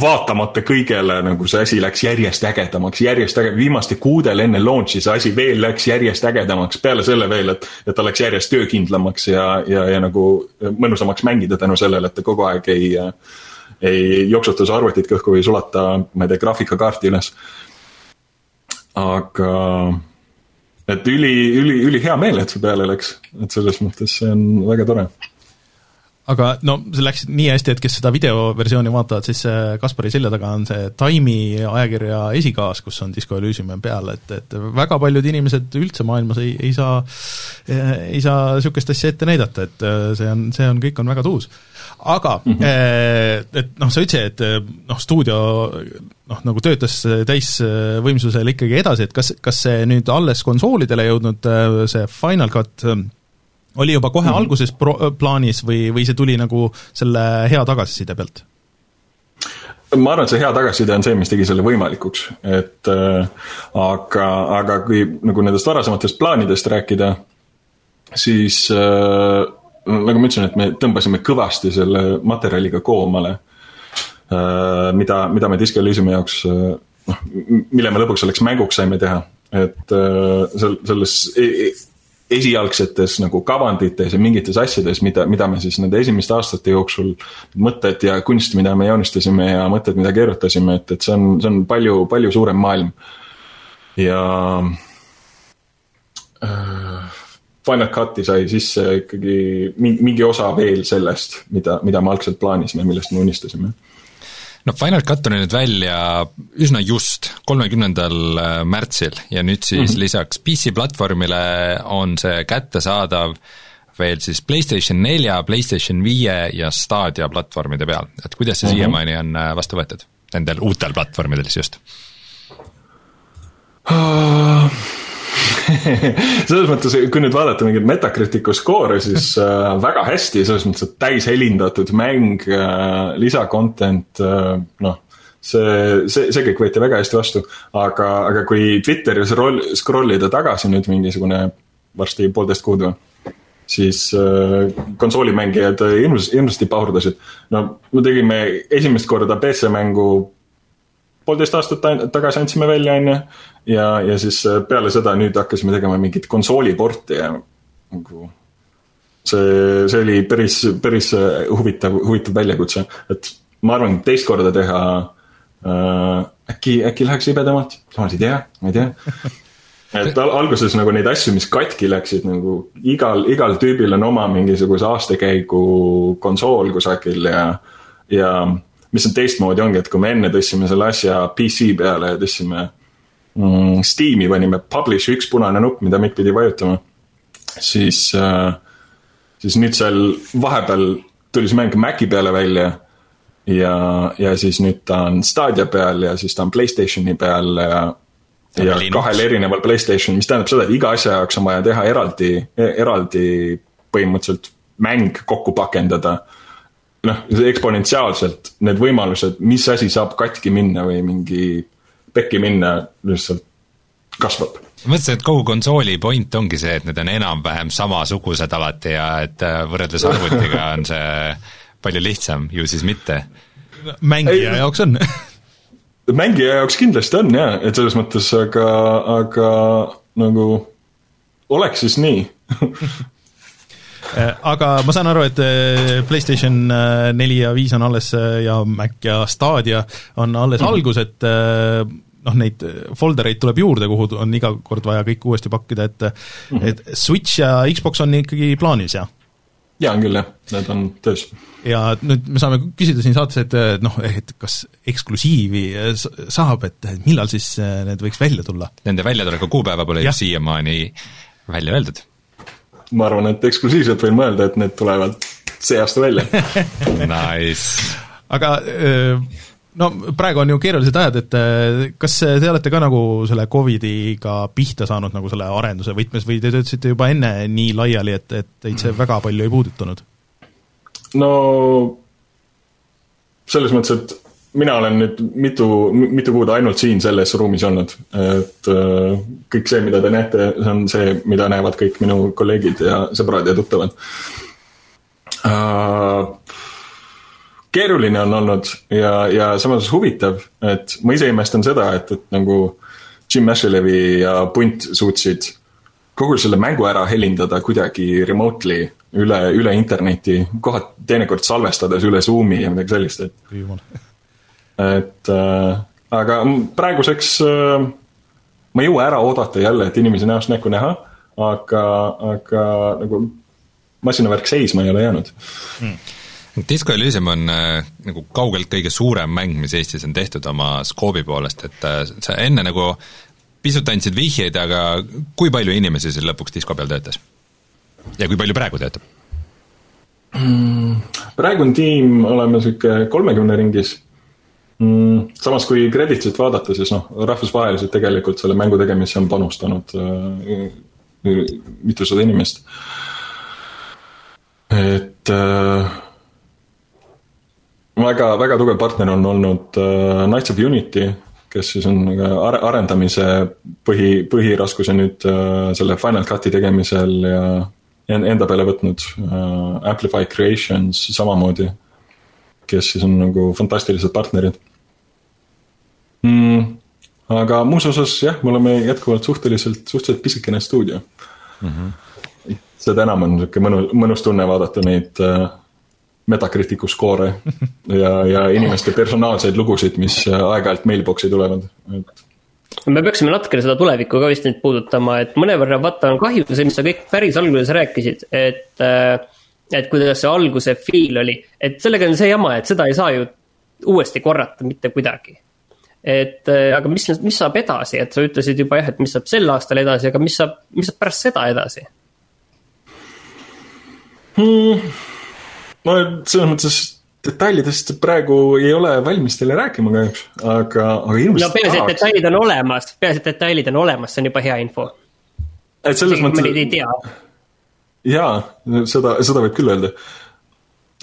vaatamata kõigele nagu see asi läks järjest ägedamaks, järjest äge-, viimaste kuudel enne launch'i see asi veel läks järjest ägedamaks, peale selle veel, et, et ta läks järjest töökindlamaks ja, ja, ja nagu mõnusamaks mängida tänu sellele, et ta kogu aeg ei, ei jooksuta su arvutit kõhku või sulata, ma ei tea, graafikakaarti üles. aga et üli, üli, ülihea meel, et see peale läks, et selles mõttes see on väga tore. Aga no see läks nii hästi, et kes seda videoversiooni vaatavad, siis Kaspari selja taga on see Time'i ajakirja esikaas, kus on Disco Elysium peal, et, et väga paljud inimesed üldse maailmas ei, ei saa, ei saa niisugust asja ette näidata, et see on, see on, kõik on väga tuus. Aga mm, -hmm. et noh, sa ütlesid, et noh, stuudio noh, nagu töötas täisvõimsusel ikkagi edasi, et kas, kas see nüüd alles konsoolidele jõudnud, see Final Cut oli juba kohe mm -hmm. alguses pro-, plaanis või, või see tuli nagu selle hea tagasiside pealt? ma arvan, et see hea tagasiside on see, mis tegi selle võimalikuks, et äh, aga, aga kui nagu nendest varasematest plaanidest rääkida, siis äh, nagu ma ütlesin, et me tõmbasime kõvasti selle materjaliga koomale äh,, mida, mida me Disco Elysiumi jaoks äh, noh, mille me lõpuks selleks mänguks saime teha, et äh, sel-, selles e e esialgsetes nagu kavandites ja mingites asjades, mida, mida me siis nende esimeste aastate jooksul, mõtted ja kunst, mida me joonistasime ja mõtted, mida keerutasime, et, et see on, see on palju, palju suurem maailm. ja äh, Final Cut'i sai sisse ikkagi mingi, mingi osa veel sellest, mida, mida me algselt plaanisime, millest me unistasime no Final Cut tuli nüüd välja üsna just, kolmekümnendal äh, märtsil ja nüüd siis mm -hmm. lisaks PC platvormile on see kättesaadav veel siis PlayStation nelja, PlayStation viie ja Stadia platvormide peal, et kuidas see mm -hmm. siiamaani on äh, vastu võetud, nendel uutel platvormidel siis just uh,? selles mõttes, kui nüüd vaadata mingit Metacriticu skoore, siis äh, väga hästi, selles mõttes, et täishelindatud mäng äh,, lisacontent äh,, noh see, see, see kõik võeti väga hästi vastu, aga, aga kui Twitteris roll, scroll ida tagasi nüüd mingisugune varsti poolteist kuud või, siis äh, konsoolimängijad hirmus, hirmsasti pahurdasid. no me tegime esimest korda PC-mängu poolteist aastat tagasi andsime välja, on ju. ja, ja siis äh, peale seda nüüd hakkasime tegema mingit konsooliporti ja nagu see, see oli päris, päris äh, huvitav, huvitav väljakutse, et ma arvan, teist korda teha äh, äkki, äkki läheks libedamalt, samas ei tea, ma ei tea. et al alguses nagu neid asju, mis katki läksid nagu igal, igal tüübil on oma mingisuguse aastakäigu konsool kusagil ja, ja mis on teistmoodi, ongi, et kui me enne tõstsime selle asja PC peale ja tõstsime mm, Steam'i, panime publish üks punane nupp, mida Mikk pidi vajutama. siis äh,, siis nüüd seal vahepeal tuli see mäng Maci peale välja. ja, ja siis nüüd ta on Stadia peal ja siis ta on Playstationi peal ja ja kahel erineval Playstation, mis tähendab seda, et iga asja jaoks on vaja teha eraldi, eraldi põhimõtteliselt mäng kokku pakendada noh, eksponentsiaalselt need võimalused, mis asi saab katki minna või mingi pekki minna, lihtsalt kasvab. Ma mõtlesin, et kogu konsooli point ongi see, et need on enam-vähem samasugused alati ja et äh, võrreldes arvutiga on see palju lihtsam, ju siis mitte. mängija Ei, jaoks on. Mängija jaoks kindlasti on jaa, et selles mõttes, aga, aga nagu oleks siis nii aga ma saan aru, et äh, PlayStation äh, neli ja viis on alles ja Mac ja Stadia on alles mm -hmm. algus, et noh, neid folder eid tuleb juurde, kuhu on iga kord vaja kõik uuesti pakkida, et mm -hmm. et Switch ja Xbox on ikkagi plaanis, jah? jaa, on küll jah, need on töös. ja nüüd me saame küsida siin saates, et noh, et kas eksklusiivi saab, et millal siis need võiks välja tulla? Nende väljatuleku kuupäeva pole siiamaani välja öeldud ma arvan, et eksklusiivselt võin mõelda, et need tulevad see aasta välja Nice. aga no praegu on ju keerulised ajad, et kas te olete ka nagu selle Covidiga pihta saanud nagu selle arenduse võtmes või te töötasite juba enne nii laiali, et, et teid see väga palju ei puudutanud? no selles mõttes, et mina olen nüüd mitu, mitu kuud ainult siin selles ruumis olnud, et äh, kõik see, mida te näete, see on see, mida näevad kõik minu kolleegid ja sõbrad ja tuttavad uh,. keeruline on olnud ja, ja samas huvitav, et ma ise imestan seda, et, et nagu Jim Ashlevi ja Punt suutsid kogu selle mängu ära helindada kuidagi remotely üle, üle interneti, kohad teinekord salvestades üle Zoom'i ja midagi sellist, et et äh, aga praeguseks äh, ma ei jõua ära oodata jälle, et inimese näost näkku näha, aga, aga nagu masinavärk seisma ei ole jäänud hmm. Disco Elysium on äh, nagu kaugelt kõige suurem mäng, mis Eestis on tehtud oma skoobi poolest, et äh, sa enne nagu pisut andsid vihjeid, aga kui palju inimesi seal lõpuks disko peal töötas? ja kui palju praegu töötab mm,? praegu on tiim, oleme sihuke kolmekümne ringis mm,. samas, kui credit'it vaadata, siis noh, rahvusvaheliselt tegelikult selle mängu tegemisse on panustanud äh, mitusada inimest. et äh, väga, väga tugev partner on olnud äh, Knights of Unity, kes siis on are-, arendamise põhi, põhiraskuse nüüd äh, selle Final Cut'i tegemisel ja enda peale võtnud äh,. Amplify Creations samamoodi, kes siis on nagu fantastilised partnerid mm,. aga muus osas jah, me oleme jätkuvalt suhteliselt, suhteliselt pisikene stuudio mm. -hmm. seda enam on sihuke mõnu, mõnus tunne vaadata neid äh, Metacriticu skoore ja, ja inimeste personaalseid lugusid, mis aeg-ajalt mailbox'i tulevad, et me peaksime natukene seda tulevikku ka vist nüüd puudutama, et mõnevõrra vaata on kahju see, mis sa kõik päris alguses rääkisid, et. Äh, et kuidas see alguse feel oli, et sellega on see jama, et seda ei saa ju uuesti korrata mitte kuidagi. et äh, aga mis, mis saab edasi, et sa ütlesid juba jah, et mis saab sel aastal edasi, aga mis saab, mis saab pärast seda edasi hmm.? ma selles mõttes detailidest praegu ei ole valmis teile rääkima kahjuks, aga, aga ilmselt no peaasi, et detailid on olemas, peaasi, et detailid on olemas, see on juba hea info. et selles mõttes. mõni ei tea. Jaa, seda, seda võib küll öelda.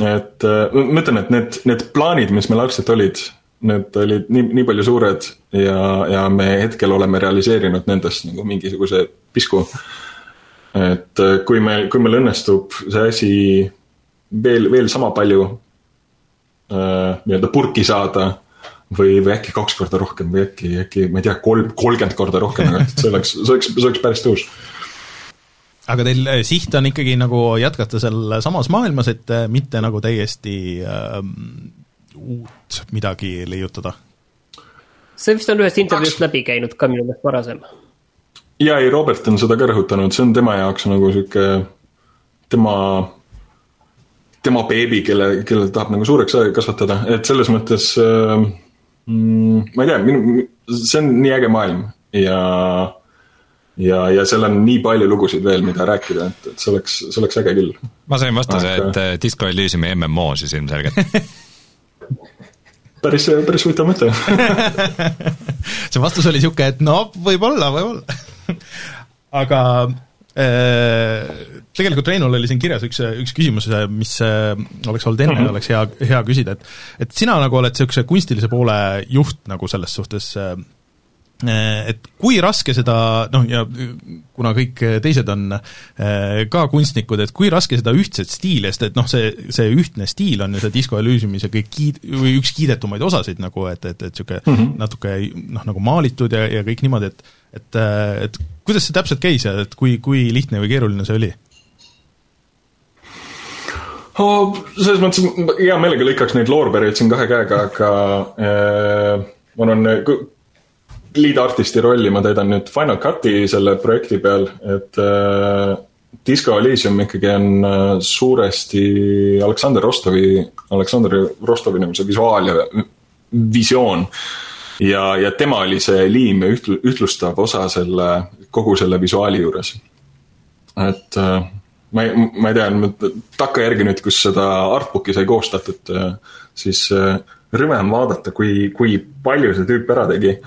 et äh, ma ütlen, et need, need plaanid, mis meil algselt olid, need olid nii, nii palju suured ja, ja me hetkel oleme realiseerinud nendest nagu mingisuguse pisku. et äh, kui meil, kui meil õnnestub see asi veel, veel sama palju äh, nii-öelda purki saada või, või äkki kaks korda rohkem või äkki, äkki ma ei tea, kolm, kolmkümmend korda rohkem, aga see oleks, see oleks, see oleks päris tõus. Aga teil äh, siht on ikkagi nagu jätkata seal samas maailmas, et äh, mitte nagu täiesti ähm, uut midagi leiutada? see vist on ühest intervjuust läbi käinud ka minu meelest varasem. ja ei, Robert on seda ka rõhutanud, see on tema jaoks nagu sihuke, tema tema beebi, kelle, kelle tahab nagu suureks kasvatada, et selles mõttes äh, mm, ma ei tea, minu, see on nii äge maailm ja ja, ja seal on nii palju lugusid veel, mida rääkida, et, et see oleks, see oleks äge küll. ma sain vastuse Aga..., et äh, Disco Elysiumi MMO siis ilmselgelt päris, päris huvitav mõte see vastus oli niisugune, et no võib-olla, võib-olla aga Äh, tegelikult Reinul oli siin kirjas üks, üks küsimus, mis äh, oleks olnud enne mm, -hmm. oleks hea, hea küsida, et et sina nagu oled niisuguse kunstilise poole juht nagu selles suhtes, äh, et kui raske seda, noh ja kuna kõik teised on ka kunstnikud, et kui raske seda ühtset stiili, sest et noh, see, see ühtne stiil on ju see Disco Elysiumi see kõik kiid-, või üks kiidetumaid osasid nagu, et, et, et niisugune mm -hmm. natuke noh, nagu maalitud ja, ja kõik niimoodi, et et, et kuidas see täpselt käis ja et kui, kui lihtne või keeruline see oli? oh,? selles mõttes hea meelega lõikaks neid loorbereid siin kahe käega, aga äh, ma olen lead artisti rolli ma täidan nüüd Final Cut'i selle projekti peal, et äh, Disco Elysium ikkagi on äh, suuresti Aleksander Rostovi, Aleksander Rostovi nagu see visuaal ja visioon ja, ja tema oli see liim ja ühtlu-, ühtlustav osa selle, kogu selle visuaali juures. et äh, ma ei, ma ei tea, takkajärgi nüüd, kus seda artbook'i sai koostatud, äh, siis äh, rõve on vaadata, kui, kui palju see tüüp ära tegi.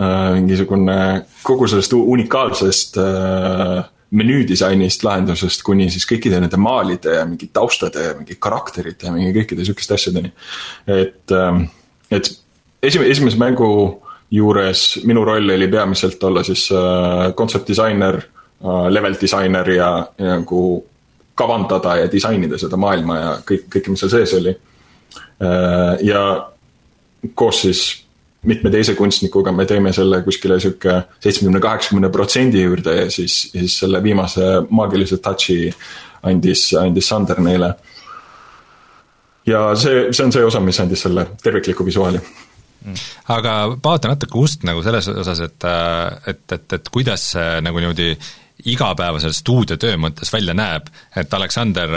Mingisugune kogu sellest unikaalsest menüüdisainist lahendusest kuni siis kõikide nende maalide ja mingi taustade ja mingi karakterite ja mingi kõikide sihukeste asjadeni. et, et esimese, esimese mängu juures minu roll oli peamiselt olla siis kontsept-disainer äh, level disainer ja, ja nagu kavandada ja disainida seda maailma ja kõik, kõike, mis seal sees oli ja koos siis mitme teise kunstnikuga me teeme selle kuskile sihuke seitsmekümne, kaheksakümne protsendi juurde ja siis, siis selle viimase maagilise touch'i andis, andis Sander neile. ja see, see on see osa, mis andis selle tervikliku visuaali aga paota natuke ust nagu selles osas, et, et, et, et kuidas nagu niimoodi igapäevaselt stuudiotöö mõttes välja näeb, et Aleksander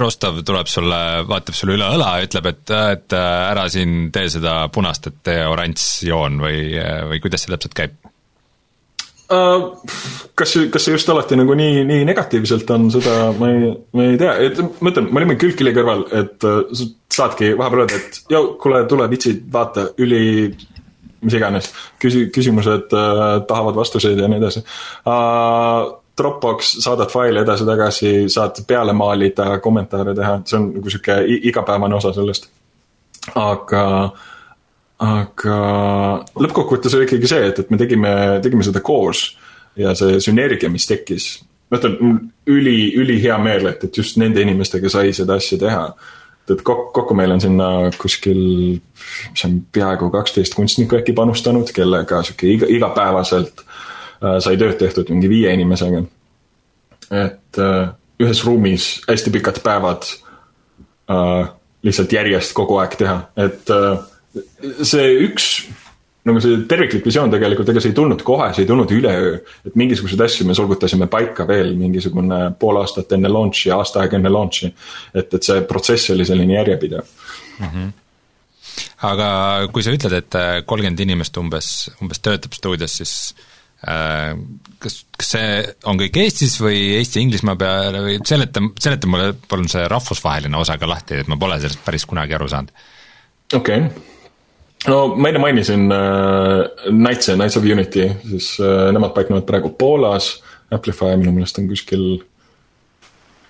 Rostov tuleb sulle, vaatab sulle üle õla ja ütleb, et, et ära siin tee seda punast, et tee oranž joon või, või kuidas see täpselt käib? Kas see, kas see just alati nagu nii, nii negatiivselt on, seda ma ei, ma ei tea, et ma ütlen, me olime külgkili kõrval, et uh, saadki vahepeal öelda, et joo, kuule, tule vitsid, vaata, üli, mis iganes, küsi-, küsimused uh, tahavad vastuseid ja nii edasi uh,. Dropbox, saadad faili edasi-tagasi, saad peale maalida, kommentaare teha, see on nagu sihuke igapäevane osa sellest. aga aga lõppkokkuvõttes oli ikkagi see, et, et me tegime, tegime seda koos ja see sünergia, mis tekkis. ma ütlen, üli, ülihea meel, et, et just nende inimestega sai seda asja teha. Et kokku, kokku meil on sinna kuskil, mis on peaaegu kaksteist kunstnikku äkki panustanud, kellega sihuke iga, igapäevaselt äh, sai tööd tehtud mingi viie inimesega. et äh, ühes ruumis hästi pikad päevad äh, lihtsalt järjest kogu aeg teha, et see üks nagu see terviklik visioon tegelikult, ega see ei tulnud kohe, see ei tulnud üleöö. et mingisuguseid asju me solgutasime paika veel mingisugune pool aastat enne launch'i, aasta aega enne launch'i. et, et see protsess oli selline järjepidev mm. -hmm. aga kui sa ütled, et äh, kolmkümmend inimest umbes, umbes töötab stuudios, siis äh, kas, kas see on kõik Eestis või Eesti-Inglismaa peale või seleta, seleta mulle palun see rahvusvaheline osa ka lahti, et ma pole sellest päris kunagi aru saanud. okei okay no ma enne mainisin äh, Knights'e, Knights of Unity, siis äh, nemad paiknevad praegu Poolas. Amplify minu meelest on kuskil,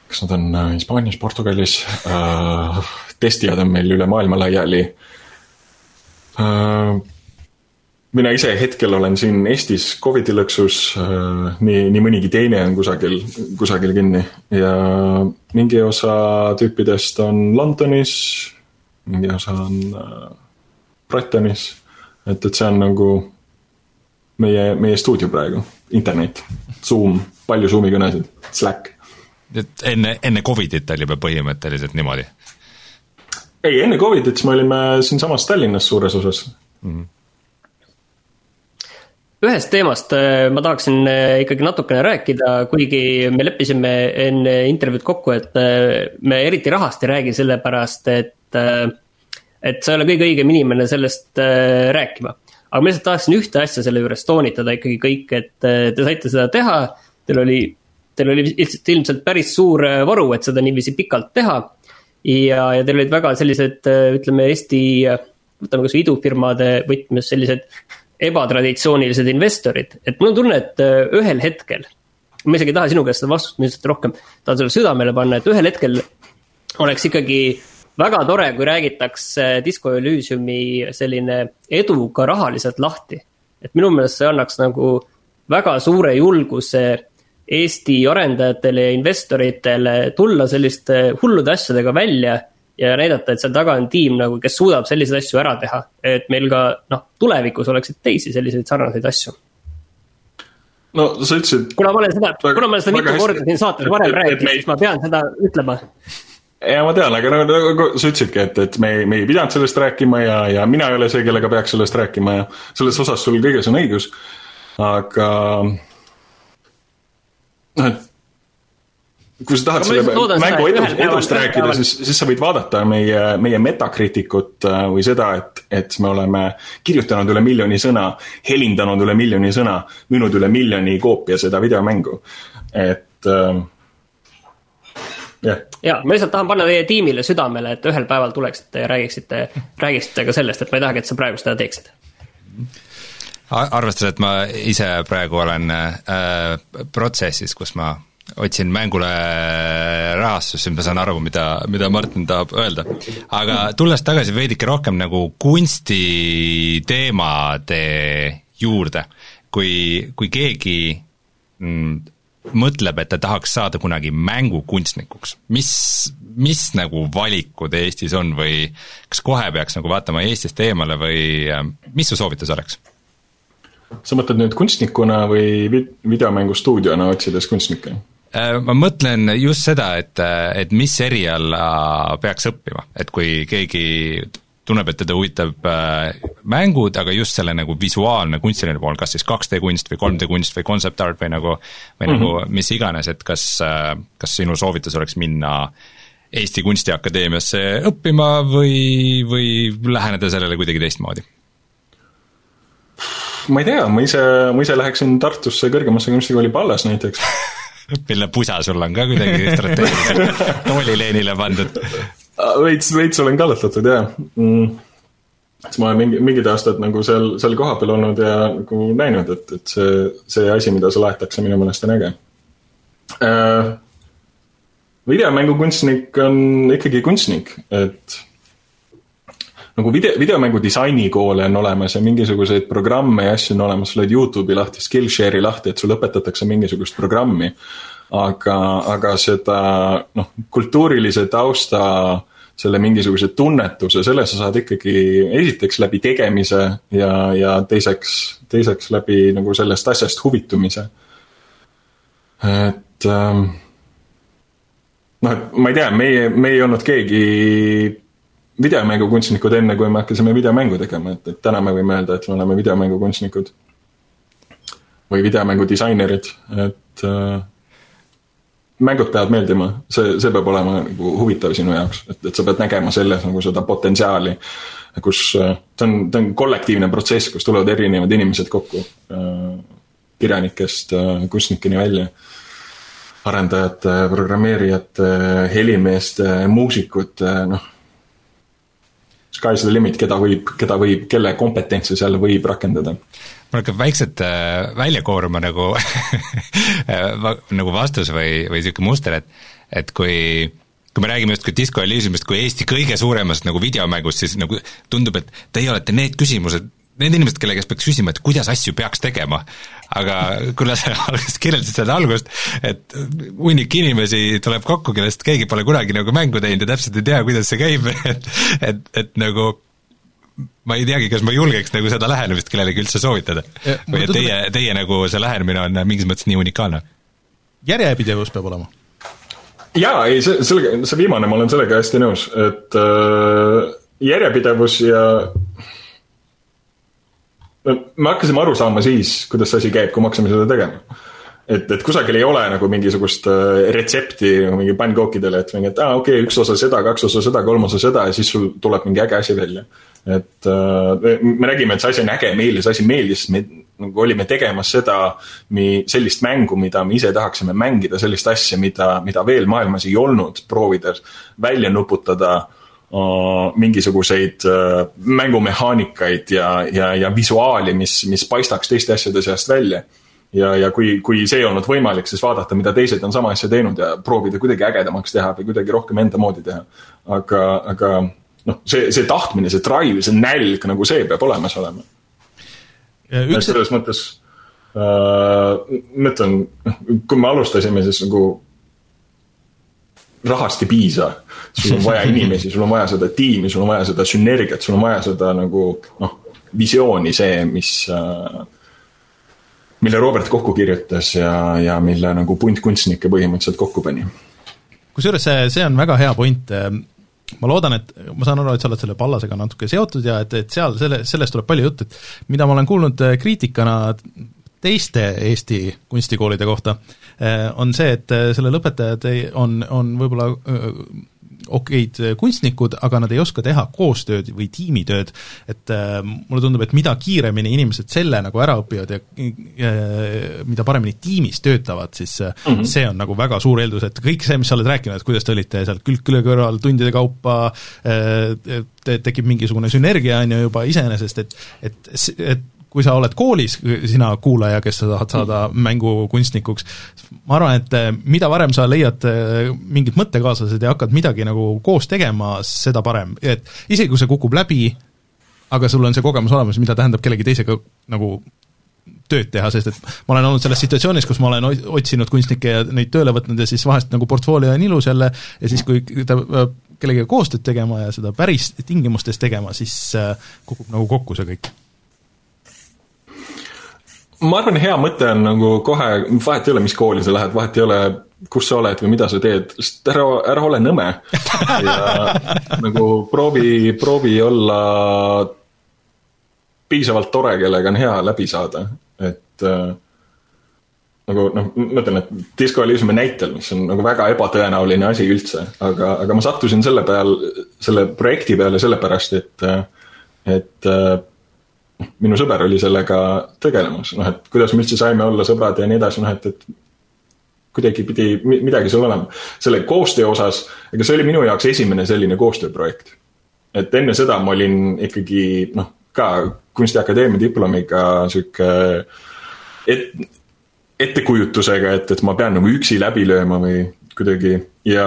kas nad on äh, Hispaanias, Portugalis äh,. testijad on meil üle maailma laiali äh,. mina ise hetkel olen siin Eestis Covidi lõksus äh,, nii, nii mõnigi teine on kusagil, kusagil kinni ja mingi osa tüüpidest on Londonis, mingi osa on äh, Brightonis. et, et see on nagu meie, meie stuudio praegu, internet, Zoom, palju Zoomi kõnesid, Slack. et enne, enne Covidit oli juba põhimõtteliselt niimoodi? ei, enne Covidit siis me olime siinsamas Tallinnas suures osas mm. -hmm ühest teemast äh, ma tahaksin äh, ikkagi natukene rääkida, kuigi me leppisime enne intervjuud kokku, et äh, me eriti rahast ei räägi, sellepärast et et sa ei ole kõige õigem inimene sellest äh, rääkima. aga ma lihtsalt tahaksin ühte asja selle juures toonitada ikkagi kõik, et äh, te saite seda teha, teil oli, teil oli ilmselt, ilmselt päris suur äh, varu, et seda niiviisi pikalt teha. ja, ja teil olid väga sellised, äh, ütleme Eesti, võtame kasvõi idufirmade võtmes sellised ebatraditsioonilised investorid, et mul on tunne, et äh, ühel hetkel ma isegi ei taha sinu käest seda vastust, lihtsalt rohkem tahan sulle südamele panna, et ühel hetkel oleks ikkagi väga tore, kui räägitakse Disco Elysiumi selline edu ka rahaliselt lahti. et minu meelest see annaks nagu väga suure julguse Eesti arendajatele ja investoritele tulla selliste hullude asjadega välja ja näidata, et seal taga on tiim nagu, kes suudab selliseid asju ära teha. et meil ka noh, tulevikus oleksid teisi selliseid sarnaseid asju no sa ütlesid. kuna ma olen seda, kuna ma olen seda mitu korda siin saates varem rääkinud, siis ma pean seda ütlema ja ma tean, aga nagu, nagu sa ütlesidki, et, et me me ei pidanud sellest rääkima ja, ja mina ei ole see, kellega peaks sellest rääkima ja selles osas sul kõiges on õigus. aga noh, et kui sa tahad selle mängu edust, edust rääkida, siis, siis sa võid vaadata meie, meie Metacriticut äh, või seda, et, et me oleme kirjutanud üle miljoni sõna, helindanud üle miljoni sõna, müünud üle miljoni koopia seda videomängu. et äh, yeah.. ja ma lihtsalt tahan panna teie tiimile südamele, et ühel päeval tuleksite ja räägiksite, räägiksite ka sellest, et ma ei tahagi, et sa praegu seda teeksid arvestades, et ma ise praegu olen äh, protsessis, kus ma otsin mängule rahastust, siis ma saan aru, mida, mida Martin tahab öelda. aga tulles tagasi veidike rohkem nagu kunstiteemade juurde, kui, kui keegi mm, mõtleb, et ta tahaks saada kunagi mängukunstnikuks, mis, mis nagu valikud Eestis on või kas kohe peaks nagu vaatama Eestist eemale või äh, mis su soovitus oleks? sa mõtled nüüd kunstnikuna või videomängustuudiona otsides kunstnikke? Äh, ma mõtlen just seda, et, et mis eriala peaks õppima, et kui keegi tunneb, et teda huvitab äh, mängud, aga just selle nagu visuaalne kunstiline pool, kas siis 2D kunst või 3D kunst või concept art või nagu, või mm -hmm. nagu mis iganes, et kas äh,, kas sinu soovitus oleks minna Eesti Kunstiakadeemiasse õppima või, või läheneda sellele kuidagi teistmoodi? ma ei tea, ma ise, ma ise läheksin Tartusse kõrgemasse kunstikooli Pallas näiteks mille pusa sul on ka kuidagi strateegiliselt toolileenile pandud veits, veits olen kallutatud jah. Mm.. siis ma olen mingi, mingid aastad nagu seal, seal kohapeal olnud ja nagu näinud, et, et see, see asi, mida seal aetakse, minu meelest on äge. Äh,. videomängukunstnik on ikkagi kunstnik, et nagu video, videomängu disainikoole on olemas ja mingisuguseid programme ja asju on olemas, sa lööd Youtube'i lahti, Skillshare'i lahti, et sulle õpetatakse mingisugust programmi aga, aga seda noh, kultuurilise tausta, selle mingisuguse tunnetuse, selle sa saad ikkagi esiteks läbi tegemise ja, ja teiseks, teiseks läbi nagu sellest asjast huvitumise. et ähm, noh, et ma ei tea, meie, me ei olnud keegi videomängukunstnikud enne, kui me hakkasime videomängu tegema, et, et täna me võime öelda, et me oleme videomängukunstnikud. või videomängudisainerid, et äh, mängud peavad meeldima, see, see peab olema nagu huvitav sinu jaoks, et, et sa pead nägema selles nagu seda potentsiaali. kus, see on, see on kollektiivne protsess, kus tulevad erinevad inimesed kokku. kirjanikest kunstnikeni välja. arendajate, programmeerijate, helimeeste, muusikute, noh. Sky's the limit, keda võib, keda võib, kelle kompetentsi seal võib rakendada. Mul hakkab vaikselt äh, välja kooruma nagu nagu vastus või, või niisugune muster, et, et kui kui me räägime justkui Disco Elysiumist kui Eesti kõige suuremast nagu videomängust, siis nagu tundub, et teie olete need küsimused, need inimesed, kelle käest peaks küsima, et kuidas asju peaks tegema. aga kuna sa alguses kirjeldasid seda algust, et hunnik inimesi tuleb kokku, kellest keegi pole kunagi nagu mängu teinud ja täpselt ei tea, kuidas see käib, et et, et nagu ma ei teagi, kas ma julgeks nagu seda lähenemist kellelegi üldse soovitada. või et teie, teie nagu see lähenemine on mingis mõttes nii unikaalne? järjepidevus peab olema. jaa, ei, see, sellega, see viimane, ma olen sellega hästi nõus, et äh, järjepidevus ja me hakkasime aru saama siis, kuidas see asi käib, kui me hakkasime seda tegema. Et, et kusagil ei ole nagu mingisugust äh, retsepti mingi pannkookidele, et mingi, et aa ah, okei okay,, üks osa seda, kaks osa seda, kolm osa seda ja siis sul tuleb mingi äge asi välja. Et äh, me nägime, et see asi on äge, meile see asi meeldis, me nagu olime tegemas seda, sellist mängu, mida me ise tahaksime mängida, sellist asja, mida, mida veel maailmas ei olnud, proovida välja nuputada mingisuguseid uh, mängumehaanikaid ja, ja, ja visuaali, mis, mis paistaks teiste asjade seast välja ja, ja kui, kui see ei olnud võimalik, siis vaadata, mida teised on sama asja teinud ja proovida kuidagi ägedamaks teha või kuidagi rohkem enda moodi teha. aga, aga noh, see, see tahtmine, see drive, see nälg nagu see peab olemas olema. et selles mõttes äh,, ma ütlen, kui me alustasime, siis nagu rahast ei piisa. sul on vaja inimesi, sul on vaja seda tiimi, sul on vaja seda sünergiat, sul on vaja seda nagu noh, visiooni, see, mis äh, mille Robert kokku kirjutas ja, ja mille nagu punt kunstnikke põhimõtteliselt kokku pani. kusjuures see, see on väga hea point ma loodan, et ma saan aru, et sa oled selle Pallasega natuke seotud ja et, et seal selle, sellest tuleb palju juttu, et mida ma olen kuulnud äh, kriitikana teiste Eesti kunstikoolide kohta, äh, on see, et äh, selle lõpetajad ei, on, on võib-olla okeid kunstnikud, aga nad ei oska teha koostööd või tiimitööd, et äh, mulle tundub, et mida kiiremini inimesed selle nagu ära õpivad ja äh, mida paremini tiimis töötavad, siis mm -hmm. see on nagu väga suur eeldus, et kõik see, mis sa oled rääkinud, et kuidas te olite seal külg külje kõrval tundide kaupa äh,, tekib mingisugune sünergia, on ju, juba iseenesest, et et, et kui sa oled koolis, sina kuulaja, kes sa tahad saada mängukunstnikuks, ma arvan, et eh, mida varem sa leiad eh, mingid mõttekaaslased ja hakkad midagi nagu koos tegema, seda parem, et isegi kui see kukub läbi, aga sul on see kogemus olemas, mida tähendab kellegi teisega nagu tööd teha, sest et ma olen olnud selles situatsioonis, kus ma olen otsinud kunstnikke ja neid tööle võtnud ja siis vahest nagu portfoolio on ilus jälle ja siis, kui ta kellegagi koostööd tegema ja seda päris tingimustes tegema, siis eh, kukub nagu kokku see kõik ma arvan, hea mõte on nagu kohe, vahet ei ole, mis kooli sa lähed, vahet ei ole, kus sa oled või mida sa teed, lihtsalt ära, ära ole nõme. ja nagu proovi, proovi olla piisavalt tore, kellega on hea läbi saada, et äh, nagu noh, ma ütlen, et Disco Elysiumi näitel, mis on nagu väga ebatõenäoline asi üldse, aga, aga ma sattusin selle peal, selle projekti peale sellepärast, et, et noh, minu sõber oli sellega tegelemas, noh, et kuidas me üldse saime olla sõbrad ja nii edasi, noh, et, et kuidagi pidi midagi seal olema. selle koostöö osas, ega see oli minu jaoks esimene selline koostööprojekt. et enne seda ma olin ikkagi noh, ka kunstiakadeemia diplomiga sihuke et, ettekujutusega, et, et ma pean nagu üksi läbi lööma või kuidagi ja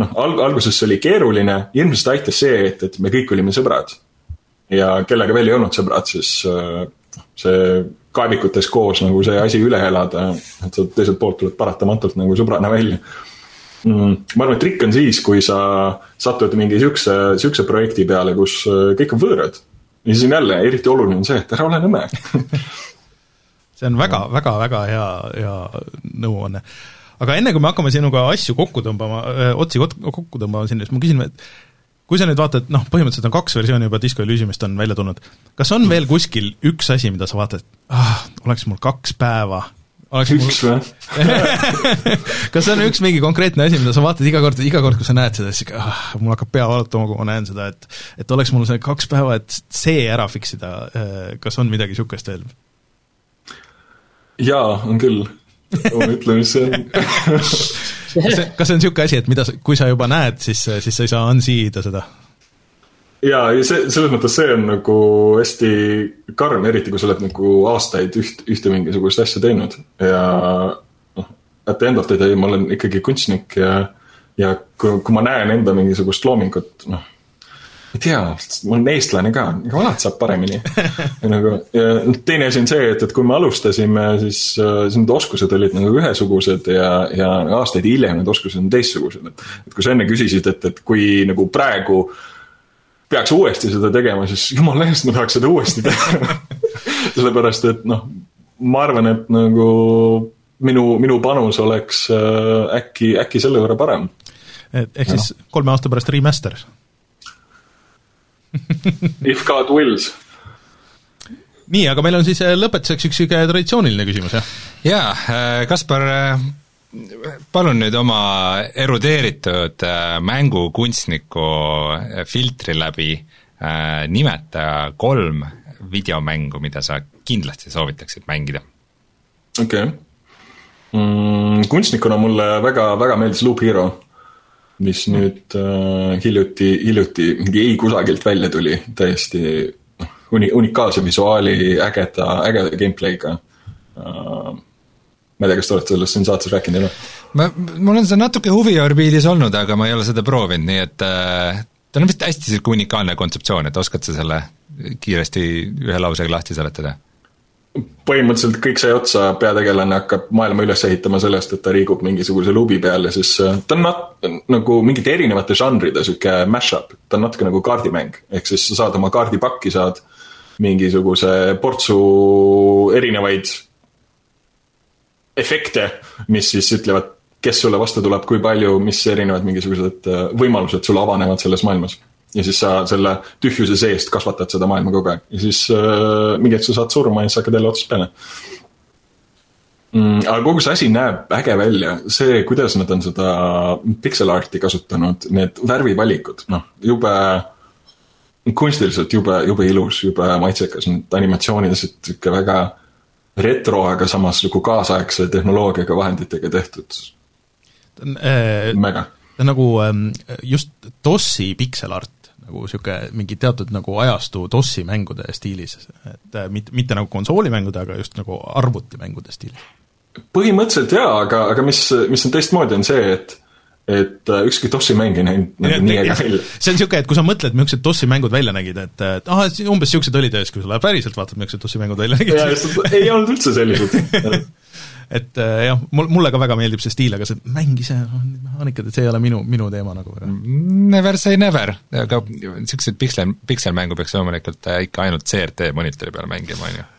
noh, alg-, alguses see oli keeruline, ilmselt aitas see, et, et me kõik olime sõbrad. Ja kellega veel ei olnud sõbrad, siis noh, see kaevikutes koos nagu see asi üle elada, et sa teiselt poolt tuled paratamatult nagu sõbrana välja mm,. ma arvan, et trikk on siis, kui sa satud mingi siukse, siukse projekti peale, kus äh, kõik on võõrad. ja siis on jälle eriti oluline on see, et ära ole nõme see on väga, väga, väga hea, hea nõuanne. aga enne, kui me hakkame sinuga asju kokku tõmbama, otsi kokku tõmbama sinna, siis ma küsin, et kui sa nüüd vaatad, noh, põhimõtteliselt on kaks versiooni juba Disco Elysiumist on välja tulnud, kas on veel kuskil üks asi, mida sa vaatad, ah, oleks mul kaks päeva, oleks üks või kas on üks mingi konkreetne asi, mida sa vaatad iga kord, iga kord, kui sa näed seda, siis ah, mul hakkab pea valutama, kui ma näen seda, et et oleks mul see kaks päeva, et see ära fix ida, kas on midagi niisugust veel? jaa, on küll. ma ütlen, mis see on kas see, kas see on niisugune asi, et mida, kui sa juba näed, siis, siis sa ei saa unsee ida seda? jaa, ja see, selles mõttes see on nagu hästi karm, eriti kui sa oled nagu aastaid üht, ühte mingisugust asja teinud ja noh, at the end of the day ma olen ikkagi kunstnik ja ja kui, kui ma näen enda mingisugust loomingut, noh ei tea, ma olen eestlane ka, aga alati saab paremini. ja nagu, ja noh, teine asi on see, et, et kui me alustasime, siis, äh, siis need oskused olid nagu ühesugused ja, ja aastaid hiljem need oskused on teistsugused, et. kui sa enne küsisid, et, et kui nagu praegu peaks uuesti seda tegema, siis jumala eest ma tahaks seda uuesti teha sellepärast, et noh, ma arvan, et nagu minu, minu panus oleks äh, äkki, äkki selle võrra parem. et ehk siis kolme aasta pärast remaster If God wills. nii, aga meil on siis äh, lõpetuseks üks niisugune traditsiooniline küsimus, jah? jaa, äh, Kaspar, äh, palun nüüd oma erudeeritud mängukunstniku filtri läbi nimeta kolm videomängu, mida sa kindlasti soovitaksid mängida. okei okay. mm,. kunstnikuna mulle väga, väga meeldis Loop Hero mis nüüd äh, hiljuti, hiljuti mingi ei kusagilt välja tuli, täiesti noh, uni-, unikaalse visuaali, ägeda, ägeda gameplay'ga uh,. ma ei tea, kas te olete sellest siin saates rääkinud, ole? ma, mul on see natuke huviorbiidis olnud, aga ma ei ole seda proovinud, nii et äh, ta on vist hästi sihuke unikaalne kontseptsioon, et oskad sa selle kiiresti ühe lausega lahti seletada? Põhimõtteliselt kõik sai otsa, peategelane hakkab maailma üles ehitama sellest, et ta liigub mingisuguse luubi peal ja siis äh, ta on nat-, nagu mingite erinevate žanride sihuke mash-up, ta on natuke nagu kaardimäng. ehk siis sa saad oma kaardipakki, saad mingisuguse portsu erinevaid efekte, mis siis ütlevad, kes sulle vastu tuleb, kui palju, mis erinevad mingisugused äh, võimalused sulle avanevad selles maailmas ja siis sa selle tühjuse seest kasvatad seda maailma kogu aeg ja siis äh, mingi hetk sa saad surma ja siis hakkad jälle otsast peale mm,. aga kogu see asi näeb äge välja, see, kuidas nad on seda pixel art'i kasutanud, need värvivalikud, noh, jube kunstiliselt jube, jube ilus, jube maitsekas, need animatsioonid, sihuke väga retro, aga samas nagu kaasaegse tehnoloogiaga vahenditega tehtud. Äh, mega. ta on nagu ähm, just DOS-i pixel art nagu niisugune mingi teatud nagu ajastu DOS-i mängude stiilis, et äh, mitte, mitte nagu konsoolimängude, aga just nagu arvutimängude stiilis. põhimõtteliselt jaa, aga, aga mis, mis on teistmoodi, on see, et et äh, ükski DOS-i mäng ei näinud nagu nii äge välja. see on niisugune, et kui sa mõtled, millised DOS-i mängud välja nägid, et, et ah, umbes niisugused olid ja siis, kui sa päriselt vaatad, millised DOS-i mängud välja nägid. ei olnud üldse sellised et äh, jah, mul, mulle ka väga meeldib see stiil, aga see mäng ise, mehaanikad, et see ei ole minu, minu teema nagu. Never say never, aga niisuguseid piksel, pikselmängu peaks loomulikult äh, ikka ainult CRT monitori peal mängima, on ju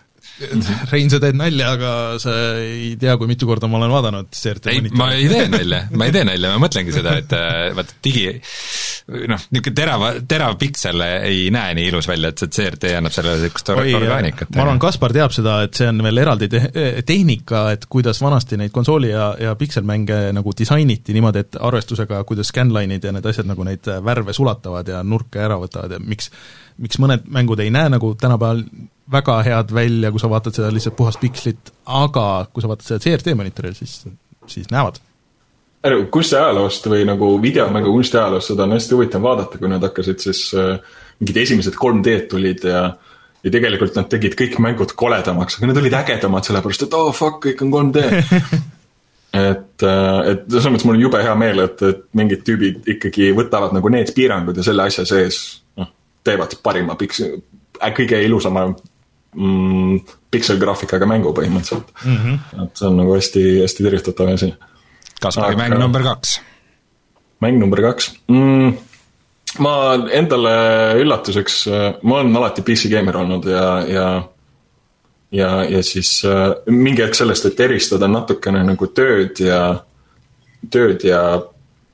Rein, sa teed nalja, aga sa ei tea, kui mitu korda ma olen vaadanud CRT ei, ma ei tee nalja, ma ei tee nalja, ma mõtlengi seda, et äh, vaata digi noh, niisugune terava, terav piksel ei näe nii ilus välja, et see CRT annab sellele niisugust orgaanikat. ma arvan, Kaspar teab seda, et see on veel eraldi te-, tehnika, et kuidas vanasti neid konsooli ja, ja pikselmänge nagu disainiti niimoodi, et arvestusega, kuidas scanline'id ja need asjad nagu neid värve sulatavad ja nurke ära võtavad ja miks miks mõned mängud ei näe nagu tänapäeval väga head välja, kui sa vaatad seda lihtsalt puhast pikslit, aga kui sa vaatad seda CRT monitoril, siis, siis näevad. Kunstiajaloost või nagu videomängu kunstiajaloost, seda on hästi huvitav vaadata, kui nad hakkasid siis äh, mingid esimesed 3D-d tulid ja ja tegelikult nad tegid kõik mängud koledamaks, aga need olid ägedamad, sellepärast et oh fuck, kõik on 3D et, äh, et selles mõttes mul on jube hea meel, et, et mingid tüübid ikkagi võtavad nagu need piirangud ja selle asja sees noh, teevad parima piks-, kõige ilusama mm, pikselgraafikaga mängu põhimõtteliselt mm. -hmm. et see on nagu hästi, hästi tervitatav asi. Kaspari mäng number kaks. mäng number kaks mm,. ma endale üllatuseks, ma olen alati PC geimer olnud ja, ja ja, ja siis äh, mingi hetk sellest, et eristada natukene nagu tööd ja, tööd ja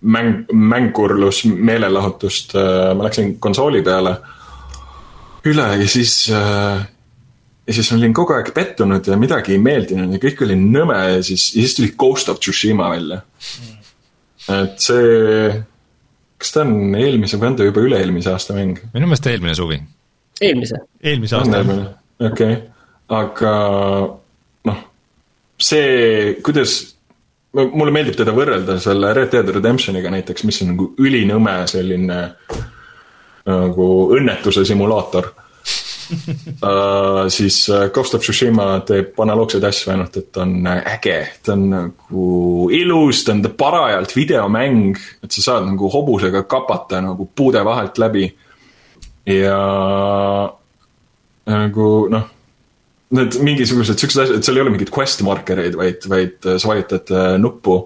mäng, mängurlus, meelelahutust äh,, ma läksin konsooli peale üle ja siis äh, ja siis olin kogu aeg pettunud ja midagi ei meeldinud ja kõik oli nõme ja siis, ja siis tuli Ghost of Tsushima välja et see, kas ta on eelmise või on ta juba üle-eelmise aasta mäng? minu meelest eelmine suvi. eelmise. eelmise aasta. okei okay., aga noh, see, kuidas, mulle meeldib teda võrrelda selle Red Dead Redemptioniga näiteks, mis on nagu ülinõme selline nagu õnnetuse simulaator uh, siis äh, Ghost of Tsushima teeb analoogseid asju, ainult et ta on äh, äge, ta on nagu ilus, ta on parajalt videomäng, et sa saad nagu hobusega kapata nagu puude vahelt läbi. ja nagu noh, need mingisugused siuksed asjad, et seal ei ole mingeid quest markereid, vaid, vaid sa vajutad nuppu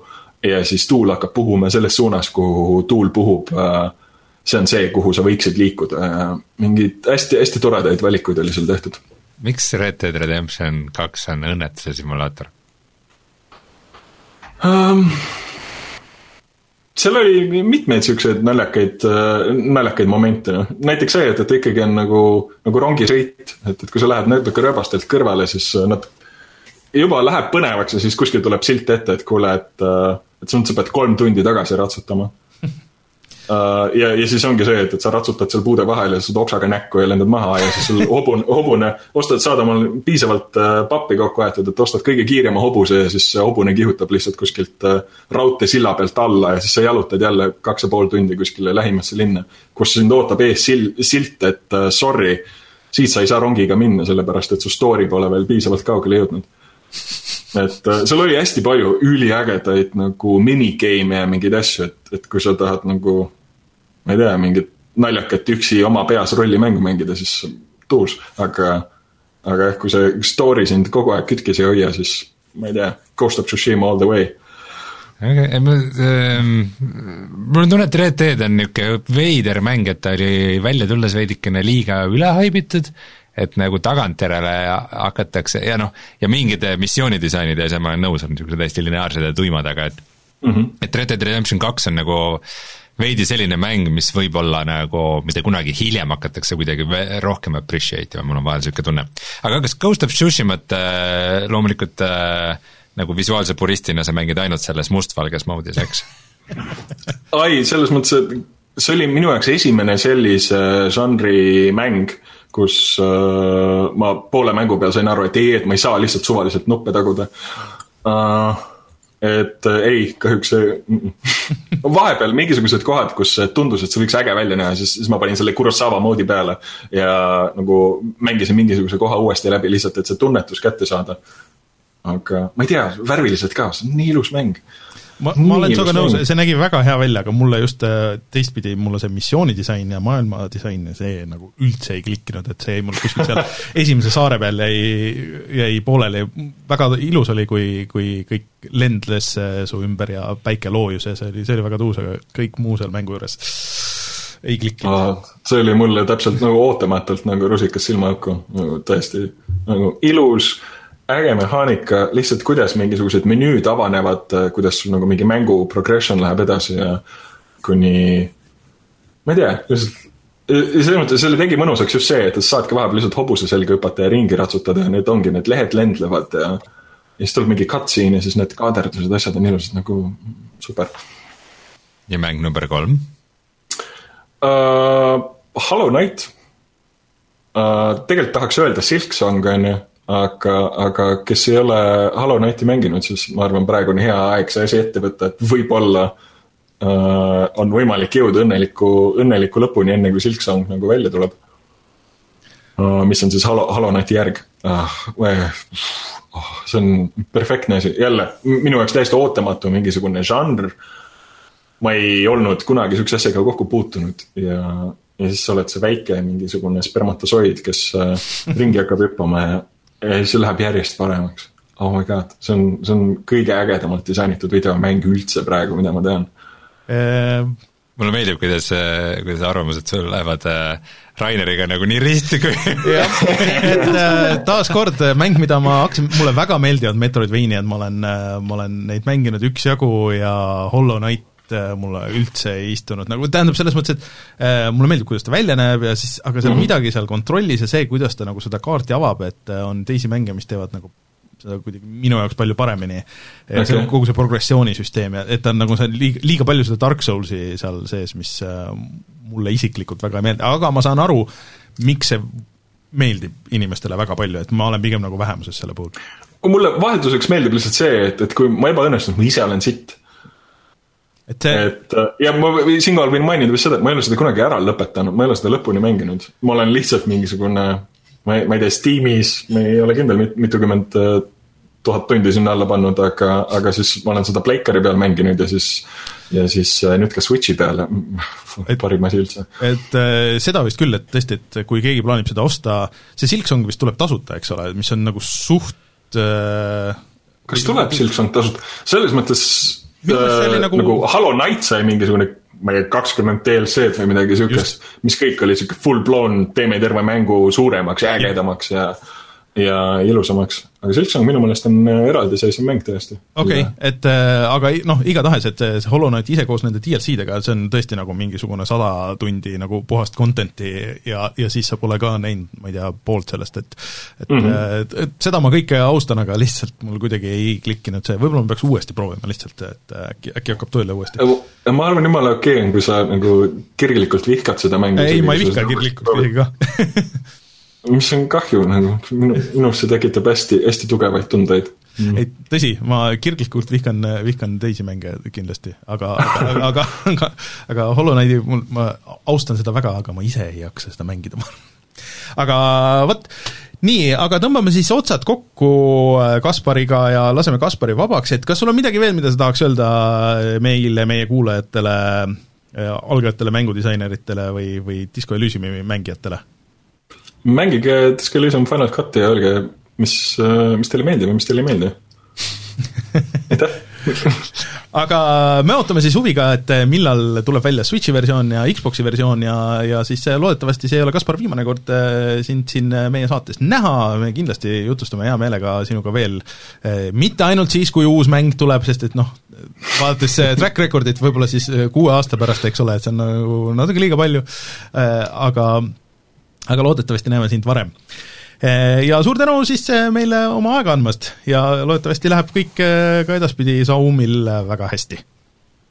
ja siis tuul hakkab puhuma selles suunas, kuhu tuul puhub uh, see on see, kuhu sa võiksid liikuda mingeid hästi-hästi toredaid valikuid oli seal tehtud. miks Red Dead Redemption kaks on õnnetuse simulaator um,? seal oli mitmeid siukseid naljakaid, naljakaid momente, noh, näiteks see, et, et ikkagi on nagu, nagu rongisõit, et, et kui sa lähed natuke rööbastelt kõrvale, siis nad juba läheb põnevaks ja siis kuskil tuleb silt ette, et kuule, et, et sa pead kolm tundi tagasi ratsutama ja, ja siis ongi see, et, et sa ratsutad seal puude vahel ja saad oksaga näkku ja lendad maha ja siis sul hobune, hobune, ostad, saad omal piisavalt uh, pappi kokku aetud, et ostad kõige kiirema hobuse ja siis see hobune kihutab lihtsalt kuskilt uh, raudteesilla pealt alla ja siis sa jalutad jälle kaks ja pool tundi kuskile lähimasse linna. kus sind ootab ees sil-, silt, et sorry, siit sa ei saa rongiga minna, sellepärast et su story pole veel piisavalt kaugele jõudnud et äh, seal oli hästi palju üliägedaid nagu minigame'e ja mingeid asju, et, et kui sa tahad nagu ma ei tea, mingit naljakat üksi oma peas rollimängu mängida, siis tuus, aga, aga jah, kui see story sind kogu aeg kütkes ei hoia, siis ma ei tea, Ghost of Tsushima all the way ma ähm,, mul on tunne, et Red Dead on niisugune veider mäng, et ta oli välja tulles veidikene liiga üle haibitud, et nagu tagantjärele hakatakse ja noh, ja mingid missioonidisainid ja asjad, ma olen nõus, on niisugused hästi lineaarsed ja tuimad, aga et mm -hmm. et Red Dead Redemption kaks on nagu veidi selline mäng, mis võib-olla nagu, mida kunagi hiljem hakatakse kuidagi rohkem appreciate ima, mul on vahel niisugune tunne. aga kas Ghost of Tsushimat äh, loomulikult äh, nagu visuaalse puristina sa mängid ainult selles mustvalges mode'is, eks ai, selles mõttes, et see oli minu jaoks esimene sellise žanri mäng, kus äh, ma poole mängu peal sain aru, et ei, et ma ei saa lihtsalt suvaliselt nuppe taguda uh, et äh, ei, kahjuks see vahepeal mingisugused kohad, kus tundus, et see võiks äge välja näha, siis, siis ma panin selle Kurosawa moodi peale. ja nagu mängisin mingisuguse koha uuesti läbi lihtsalt, et see tunnetus kätte saada. aga ma ei tea, värviliselt ka, see on nii ilus mäng ma, ma olen sinuga nõus, see nägi väga hea välja, aga mulle just äh, teistpidi, mulle see missioonidisain ja maailmadisain ja see nagu üldse ei klikkinud, et see jäi mul kuskil seal esimese saare peal jäi, jäi pooleli, väga ilus oli, kui, kui kõik lendles äh, su ümber ja päike loojus ja see oli, see oli väga tuus, aga kõik muu seal mängu juures ei klikkinud. see oli mulle täpselt nagu ootamatult nagu rusikas silmaauku, nagu tõesti nagu ilus, äge mehaanika, lihtsalt kuidas mingisugused menüüd avanevad, kuidas sul nagu mingi mängu progression läheb edasi ja kuni, ma ei tea, lihtsalt selles mõttes selle tegi mõnusaks just see, et sa saadki vahepeal lihtsalt hobuse selga hüpata ja ringi ratsutada ja need ongi, need lehed lendlevad ja. ja siis tuleb mingi cutscene ja siis need kaaderdused, asjad on ilusad nagu super. ja mäng number kolm uh,? Hollow Knight uh,. tegelikult tahaks öelda Silksong, on ju, aga, aga kes ei ole Hollow Knighti mänginud, siis ma arvan, praegu on hea aeg see asi ette võtta, et võib-olla uh, on võimalik jõuda õnneliku, õnneliku lõpuni, enne kui Silksong nagu välja tuleb uh,. mis on siis Hollow, Hollow Knighti järg uh,. Oh, see on perfektne asi, jälle minu jaoks täiesti ootamatu mingisugune žanr ma ei olnud kunagi sihukese asjaga kokku puutunud ja, ja siis sa oled see väike mingisugune spermatosoid, kes äh, ringi hakkab hüppama ja, ja siis see läheb järjest paremaks. Oh my god, see on, see on kõige ägedamalt disainitud videomäng üldse praegu, mida ma tean. Ehm. Mulle meeldib, kuidas, kuidas arvamused sul lähevad äh, Raineriga nagu nii risti kui jah, et äh, taaskord mäng, mida ma hakkasin, mulle väga meeldivad Metroidvaniad, ma olen, ma olen neid mänginud üksjagu ja Hollow Knight Äh, mulle üldse ei istunud, nagu tähendab, selles mõttes, et äh, mulle meeldib, kuidas ta välja näeb ja siis, aga seal -hmm. midagi seal kontrollis ja see, kuidas ta nagu seda kaarti avab, et äh, on teisi mänge, mis teevad nagu seda kuidagi minu jaoks palju paremini. Okay.. see on kogu see progressioonisüsteem ja et ta on nagu see liiga, liiga palju seda Dark Soulsi seal sees, mis mulle isiklikult väga ei meeldi, aga ma saan aru, miks see meeldib inimestele väga palju, et ma olen pigem nagu vähemuses selle puhul. mulle vahelduseks meeldib lihtsalt see, et, et kui ma ebaõnnestunud, ma ise olen sitt et see et äh, ja ma siinkohal võin mainida vist seda, et ma ei ole seda kunagi ära lõpetanud, ma ei ole seda lõpuni mänginud. ma olen lihtsalt mingisugune, ma ei, ma ei tea, Steamis, ma ei ole kindel mit,, mitukümmend äh, tuhat tundi sinna alla pannud, aga, aga siis ma olen seda Pleikari peal mänginud ja siis ja siis äh, nüüd ka Switchi peal, parim asi üldse. et seda vist küll, et tõesti, et kui keegi plaanib seda osta, see Silksong vist tuleb tasuta, eks ole, mis on nagu suht kas tuleb Silksong tasuta, selles mõttes Äh, nagu... nagu Hollow Knight sai mingisugune, ma ei tea, kakskümmend DLC-d või midagi siukest, mis kõik oli siuke full blown, teeme terve mängu suuremaks ja ägedamaks ja, ja ilusamaks aga Silksong minu meelest on äh, eraldiseisev mäng tõesti. okei okay,, et äh, aga noh, igatahes, et see Hollow Knight ise koos nende DLC-dega, see on tõesti nagu mingisugune sada tundi nagu puhast content'i ja, ja siis sa pole ka näinud, ma ei tea, poolt sellest, et et mm, -hmm. et, et seda ma kõike austan, aga lihtsalt mul kuidagi ei klikkinud see, võib-olla ma peaks uuesti proovima lihtsalt, et äkki, äkki hakkab tööle uuesti. ma arvan, jumala okei okay on, kui sa nagu kirglikult vihkad seda mängu. ei, ma ei vihka kirglikult isegi ka mis on kahju nagu, minu, minus see tekitab hästi, hästi tugevaid tundeid mm.. ei, tõsi, ma kirglikult vihkan, vihkan teisi mänge kindlasti, aga, aga, aga, aga, aga Hollow Knighti mul, ma austan seda väga, aga ma ise ei jaksa seda mängida aga vot, nii, aga tõmbame siis otsad kokku äh, Kaspariga ja laseme Kaspari vabaks, et kas sul on midagi veel, mida sa tahaks öelda meile, meie kuulajatele, äh, algajatele mängudisaineritele või, või Disco Elysiumi mängijatele? Mängige Disco Elysium Final Cut'i ja öelge, mis, äh, mis teile meeldib ja mis teile ei meeldi. Aitäh! Aga me ootame siis huviga, et millal tuleb välja Switchi versioon ja Xbox'i versioon ja, ja siis loodetavasti see ei ole, Kaspar, viimane kord äh, sind siin meie saates näha, me kindlasti jutustame hea meelega sinuga veel, äh, mitte ainult siis, kui uus mäng tuleb, sest et noh, vaadates track record'it võib-olla siis kuue aasta pärast, eks ole, et see on nagu natuke liiga palju, aga aga loodetavasti näeme sind varem. Ja suur tänu siis eh, meile oma aega andmast ja loodetavasti läheb kõik eh, ka edaspidi Saumil väga hästi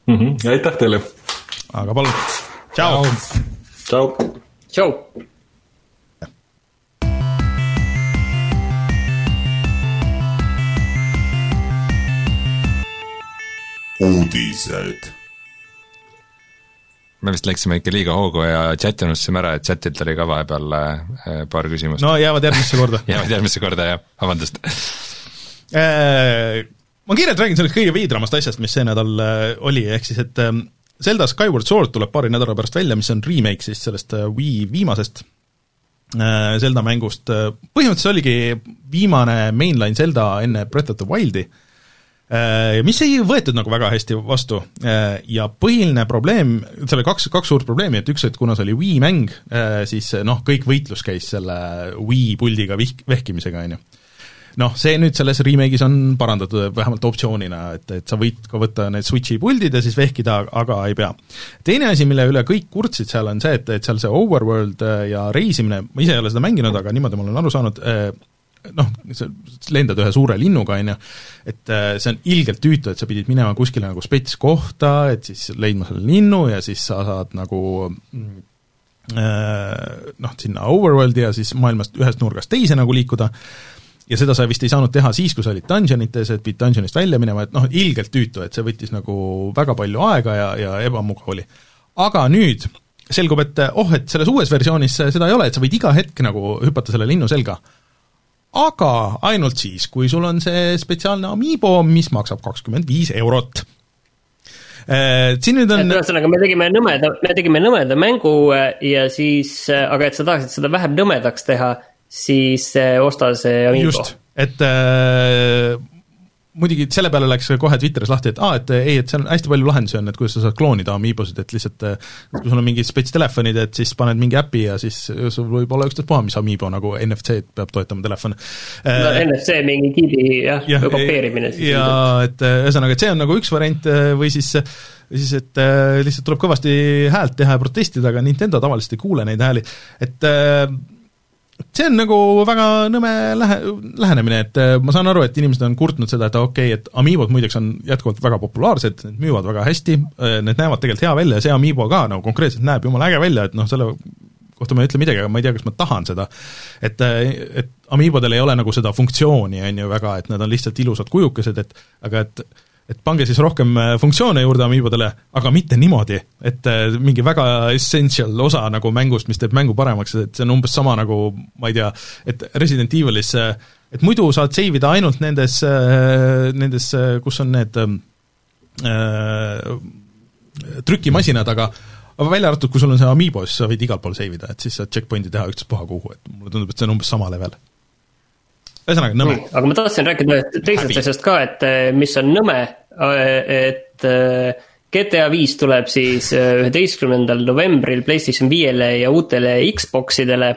mm. -hmm. ja aitäh teile! aga palun, tšau! tšau! tšau! uudised me vist läksime ikka liiga hoogu ja chati unustasime ära, et chatilt oli ka vahepeal äh, paar küsimust. no jäävad järgmisse korda. Jäävad järgmisse korda, jah, vabandust. Äh, ma kiirelt räägin sellest kõige veidramast asjast, mis see nädal äh, oli, ehk siis et ähm, Zelda Skyward Sword tuleb paari nädala pärast välja, mis on remake siis sellest Wii viimasest Zelda mängust, põhimõtteliselt see oligi viimane mainline Zelda enne Breath of the Wildi, mis ei võetud nagu väga hästi vastu äh, ja põhiline probleem, seal oli kaks, kaks suurt probleemi, et üks, et kuna see oli Wii mäng, äh, siis noh, kõik võitlus käis selle Wii puldiga vihk-, vehkimisega, on ju. noh, see nüüd selles remake'is on parandatud vähemalt optsioonina, et, et sa võid ka võtta need Switchi puldid ja siis vehkida, aga ei pea. teine asi, mille üle kõik kurtsid seal, on see, et, et seal see overworld ja reisimine, ma ise ei ole seda mänginud, aga niimoodi ma olen aru saanud, noh, sa lendad ühe suure linnuga, on ju, et äh, see on ilgelt tüütu, et sa pidid minema kuskile nagu spets kohta, et siis leidma selle linnu ja siis sa saad nagu mm, äh, noh, sinna overworld'i ja siis maailmast ühest nurgast teise nagu liikuda, ja seda sa vist ei saanud teha siis, kui sa olid dungeonites, et pidid dungeonist välja minema, et noh, ilgelt tüütu, et see võttis nagu väga palju aega ja, ja ebamugav oli. aga nüüd selgub, et oh, et selles uues versioonis seda ei ole, et sa võid iga hetk nagu hüpata selle linnu selga aga ainult siis, kui sul on see spetsiaalne Amiibo, mis maksab kakskümmend viis eurot äh, siin nüüd on ühesõnaga, me tegime nõmeda, me tegime nõmeda mängu äh, ja siis, äh, aga et sa tahaksid seda vähem nõmedaks teha, siis osta see Amiibo. just, et äh, muidugi selle peale läks kohe Twitteris lahti, et aa, et ei, et seal on hästi palju lahendusi on, et kuidas sa saad kloonida Amiibosid, et lihtsalt kui sul on mingid spets telefonid, et siis paned mingi äpi ja siis sul võib olla ükstaspuha, mis Amiibo nagu NFC-d peab toetama telefon no,. NFC mingi kiibi jah ja, ja, kopeerimine siis. ja et ühesõnaga, et see on nagu üks variant või siis siis, et lihtsalt tuleb kõvasti häält teha ja protestida, aga Nintendo tavaliselt ei kuule neid hääli, et see on nagu väga nõme lähe-, lähenemine, et äh, ma saan aru, et inimesed on kurtnud seda, et okei okay,, et Amiibod muideks on jätkuvalt väga populaarsed, need müüvad väga hästi, äh, need näevad tegelikult hea välja ja see Amiibo ka nagu konkreetselt näeb jumala äge välja, et noh, selle kohta ma ei ütle midagi, aga ma ei tea, kas ma tahan seda. et, äh, et Amiibodel ei ole nagu seda funktsiooni, on ju, väga, et nad on lihtsalt ilusad kujukesed, et aga et et pange siis rohkem äh, funktsioone juurde Amiibodele, aga mitte niimoodi, et äh, mingi väga essential osa nagu mängust, mis teeb mängu paremaks, et see on umbes sama nagu ma ei tea, et Resident Evilis et muidu saad save ida ainult nendes, äh, nendes, kus on need äh, trükimasinad, aga aga välja arvatud, kui sul on see Amiibo, siis sa võid igal pool save ida, et siis saad checkpoint'i teha ükstaspuha kuhu, et mulle tundub, et see on umbes sama level ühesõnaga nõme. aga ma tahtsin rääkida teisest asjast ka, et eh, mis on nõme, eh, et eh, GTA viis tuleb siis üheteistkümnendal novembril PlayStation viiele ja uutele Xboxidele.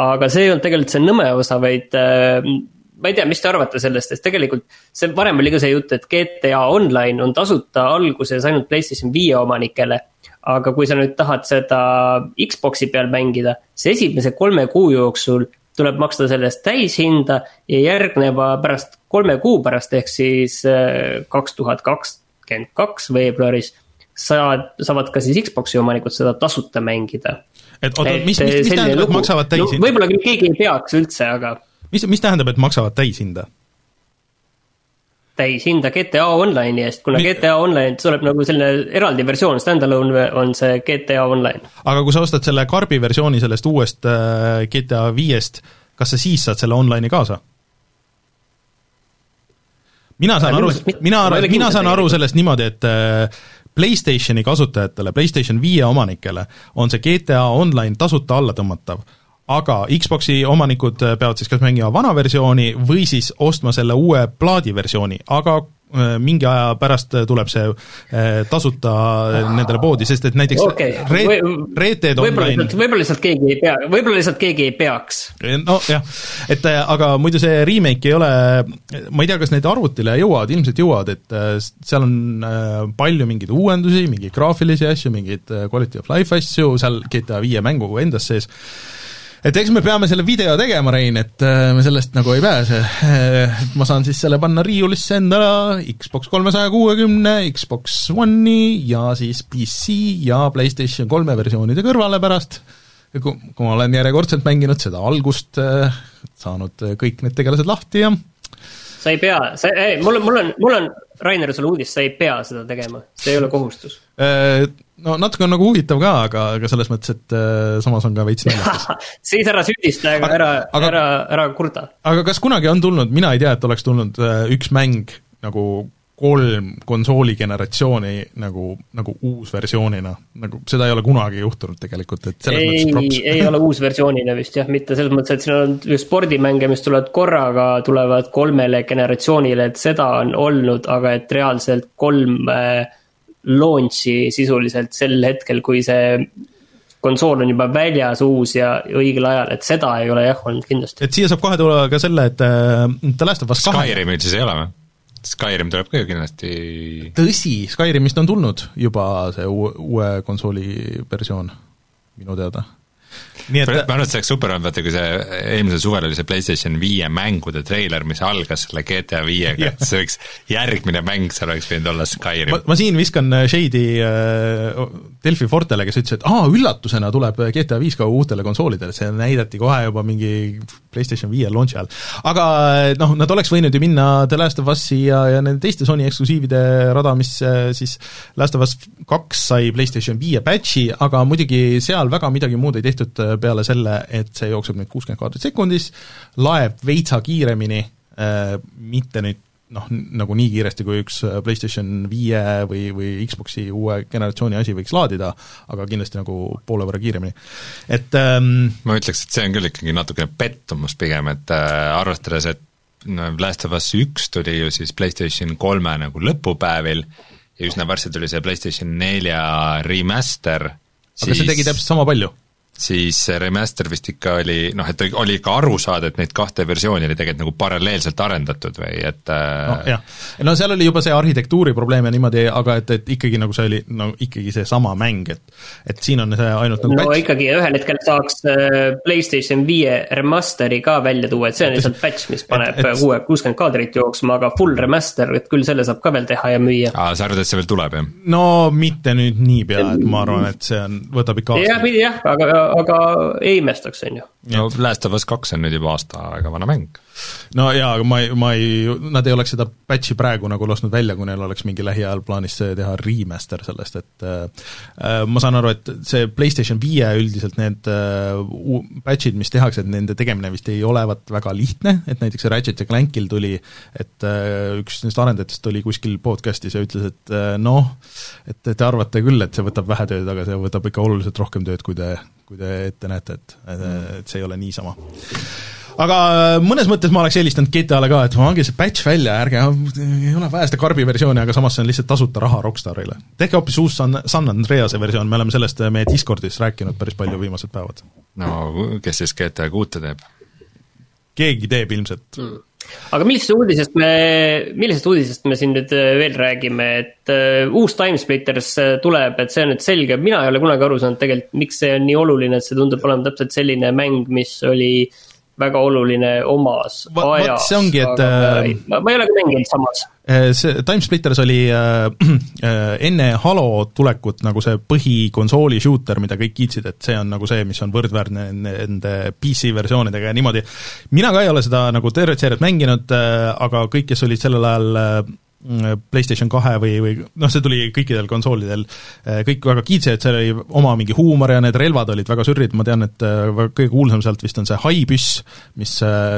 aga see ei olnud tegelikult see nõme osa, vaid ma ei tea, mis te arvate sellest, sest tegelikult see varem oli ka see jutt, et GTA Online on tasuta alguses ainult PlayStation viie omanikele. aga kui sa nüüd tahad seda Xbox'i peal mängida, siis esimese kolme kuu jooksul tuleb maksta selle eest täishinda ja järgneva pärast, kolme kuu pärast, ehk siis äh, kaks tuhat kakskümmend kaks veebruaris saad, saavad ka siis Xbox'i omanikud seda tasuta mängida. et oota, mis, mis, mis tähendab, et maksavad täishinda no,? võib-olla keegi ei peaks üldse, aga. mis, mis tähendab, et maksavad täishinda? Täishinda GTA Online'i eest, kuna Mi... GTA Online tuleb nagu selline eraldi versioon, stand-alone on see GTA Online. aga kui sa ostad selle karbi versiooni sellest uuest äh, GTA viiest, kas sa siis saad selle online'i kaasa? mina saan aru, mina, mina saan aru sellest niimoodi, et äh, PlayStationi kasutajatele, PlayStation viie omanikele on see GTA Online tasuta alla tõmmatav aga Xboxi omanikud äh, peavad siis kas mängima vana versiooni või siis ostma selle uue plaadiversiooni, aga äh, mingi aja pärast tuleb see äh, tasuta nendele poodi, sest et näiteks okay. Red, Red Dead Online võib-olla lihtsalt keegi ei pea, võib-olla lihtsalt keegi ei peaks. nojah, et aga muidu see remake ei ole, ma ei tea, kas need arvutile jõuavad, ilmselt jõuavad, et seal on palju mingeid uuendusi, mingeid graafilisi asju, mingeid quality of life asju seal GTA viie mängu endas sees et eks me peame selle video tegema, Rein, et äh, me sellest nagu ei pääse. Äh, ma saan siis selle panna riiulisse endale Xbox kolmesaja kuuekümne, Xbox One'i ja siis PC ja PlayStation kolme versioonide kõrvale pärast, kui, kui ma olen järjekordselt mänginud seda algust, äh, saanud kõik need tegelased lahti ja sa ei pea, sa, ei, mul on, mul on, mul on, Rainer, sulle uudis, sa ei pea seda tegema, see ei ole kohustus. No natuke on nagu huvitav ka, aga, aga selles mõttes, et äh, samas on ka veits naljakas siis ära süüdista, aga ära, ära, ära kurda. aga kas kunagi on tulnud, mina ei tea, et oleks tulnud äh, üks mäng nagu kolm konsooli generatsiooni nagu, nagu uusversioonina, nagu seda ei ole kunagi juhtunud tegelikult, et selles ei, mõttes props. ei ole uusversioonina vist jah, mitte selles mõttes, et siin on spordimänge, mis tulevad korraga, tulevad kolmele generatsioonile, et seda on olnud, aga et reaalselt kolm äh, launch'i sisuliselt sel hetkel, kui see konsool on juba väljas uus ja õigel ajal, et seda ei ole jah olnud kindlasti. et siia saab kohe tulla ka selle, et äh, The Last of Us kahe Skyrimil siis ei ole või? Skyrim tuleb ka ju kindlasti tõsi, Skyrimist on tulnud juba see uue, uue konsooli versioon, minu teada nii et ma arvan, et see oleks super olnud, vaata kui see eelmisel suvel oli see PlayStation viie mängude treiler, mis algas selle GTA viiega, et see võiks, järgmine mäng seal oleks võinud olla Skyrim. ma siin viskan äh, shade'i äh, Delfi Fortele, kes ütles, et aa, üllatusena tuleb GTA viis ka uutele konsoolidele, see näidati kohe juba mingi PlayStation viie launch'i ajal. aga äh, noh, nad oleks võinud ju minna The Last of Us'i ja, ja nende teiste Sony eksklusiivide rada, mis siis Last of Us kaks sai PlayStation viie patch'i, aga muidugi seal väga midagi muud ei tehtud peale selle, et see jookseb nüüd kuuskümmend kaadrit sekundis, laeb veitsa kiiremini, äh, mitte nüüd noh, nagu nii kiiresti, kui üks PlayStation viie või, või Xboxi uue generatsiooni asi võiks laadida, aga kindlasti nagu poole võrra kiiremini, et ähm, ma ütleks, et see on küll ikkagi natukene pettumus pigem, et äh, arvestades, et no Last of Us üks tuli ju siis PlayStation kolme nagu lõpupäevil ja üsna varsti tuli see PlayStation nelja remaster, aga siis... see tegi täpselt sama palju siis remaster vist ikka oli noh, et oli ikka aru saada, et neid kahte versiooni oli tegelikult nagu paralleelselt arendatud või et äh, no jah, no seal oli juba see arhitektuuri probleem ja niimoodi, aga et, et ikkagi nagu see oli no ikkagi seesama mäng, et et siin on see ainult nagu no patch. ikkagi ühel hetkel saaks äh, PlayStation viie remasteri ka välja tuua, et see on lihtsalt patch, mis paneb kuue, kuuskümmend kaadrit jooksma, aga full remaster, et küll selle saab ka veel teha ja müüa. aa, sa arvad, et see veel tuleb, jah? no mitte nüüd niipea, et ma arvan, et see on, võtab ikka aastaid. jah, jah, aga aga ei imestaks, on ju. No Last of Us kaks on nüüd juba aasta aega vana mäng. No jaa, aga ma ei, ma ei, nad ei oleks seda patch'i praegu nagu lasknud välja, kui neil oleks mingi lähiajal plaanis teha remaster sellest, et äh, äh, ma saan aru, et see PlayStation viie üldiselt need äh, patch'id, mis tehakse, et nende tegemine vist ei olevat väga lihtne, et näiteks Ratchet ja Clankil tuli, et äh, üks nendest arendajatest oli kuskil podcast'is ja ütles, et äh, noh, et te arvate küll, et see võtab vähe tööd, aga see võtab ikka oluliselt rohkem tööd, kui te, kui te ette näete, et, et see ei ole niisama aga äh, mõnes mõttes ma oleks eelistanud GTA-le ka, et andke see patch välja, ärge, ei ole vaja seda karbi versiooni, aga samas see on lihtsalt tasuta raha Rockstarile. tehke hoopis uus San, San Andrease versioon, me oleme sellest äh, meie Discordis rääkinud päris palju viimased päevad. no kes siis GTA kuute teeb? keegi teeb ilmselt mm aga millisest uudisest me, millisest uudisest me siin nüüd äh, veel räägime, et uh, uus Timesplitters tuleb, et see on nüüd selge, mina ei ole kunagi aru saanud tegelikult, miks see on nii oluline, et see tundub olema täpselt selline mäng, mis oli väga oluline omas va, ajas. see ongi, et äh, ma, ma ei ole ka mänginud samas. Äh, see Timesplitters oli äh, äh, enne Halo tulekut nagu see põhikonsooli shooter, mida kõik kiitsid, et see on nagu see, mis on võrdväärne nende PC versioonidega ja niimoodi. mina ka ei ole seda nagu tervet seeriat mänginud äh,, aga kõik, kes olid sellel ajal äh, PlayStation kahe või, või noh, see tuli kõikidel konsoolidel, eh, kõik väga kiitsid, seal oli oma mingi huumor ja need relvad olid väga sürrid, ma tean, et eh, kõige kuulsam sealt vist on see haipüss, mis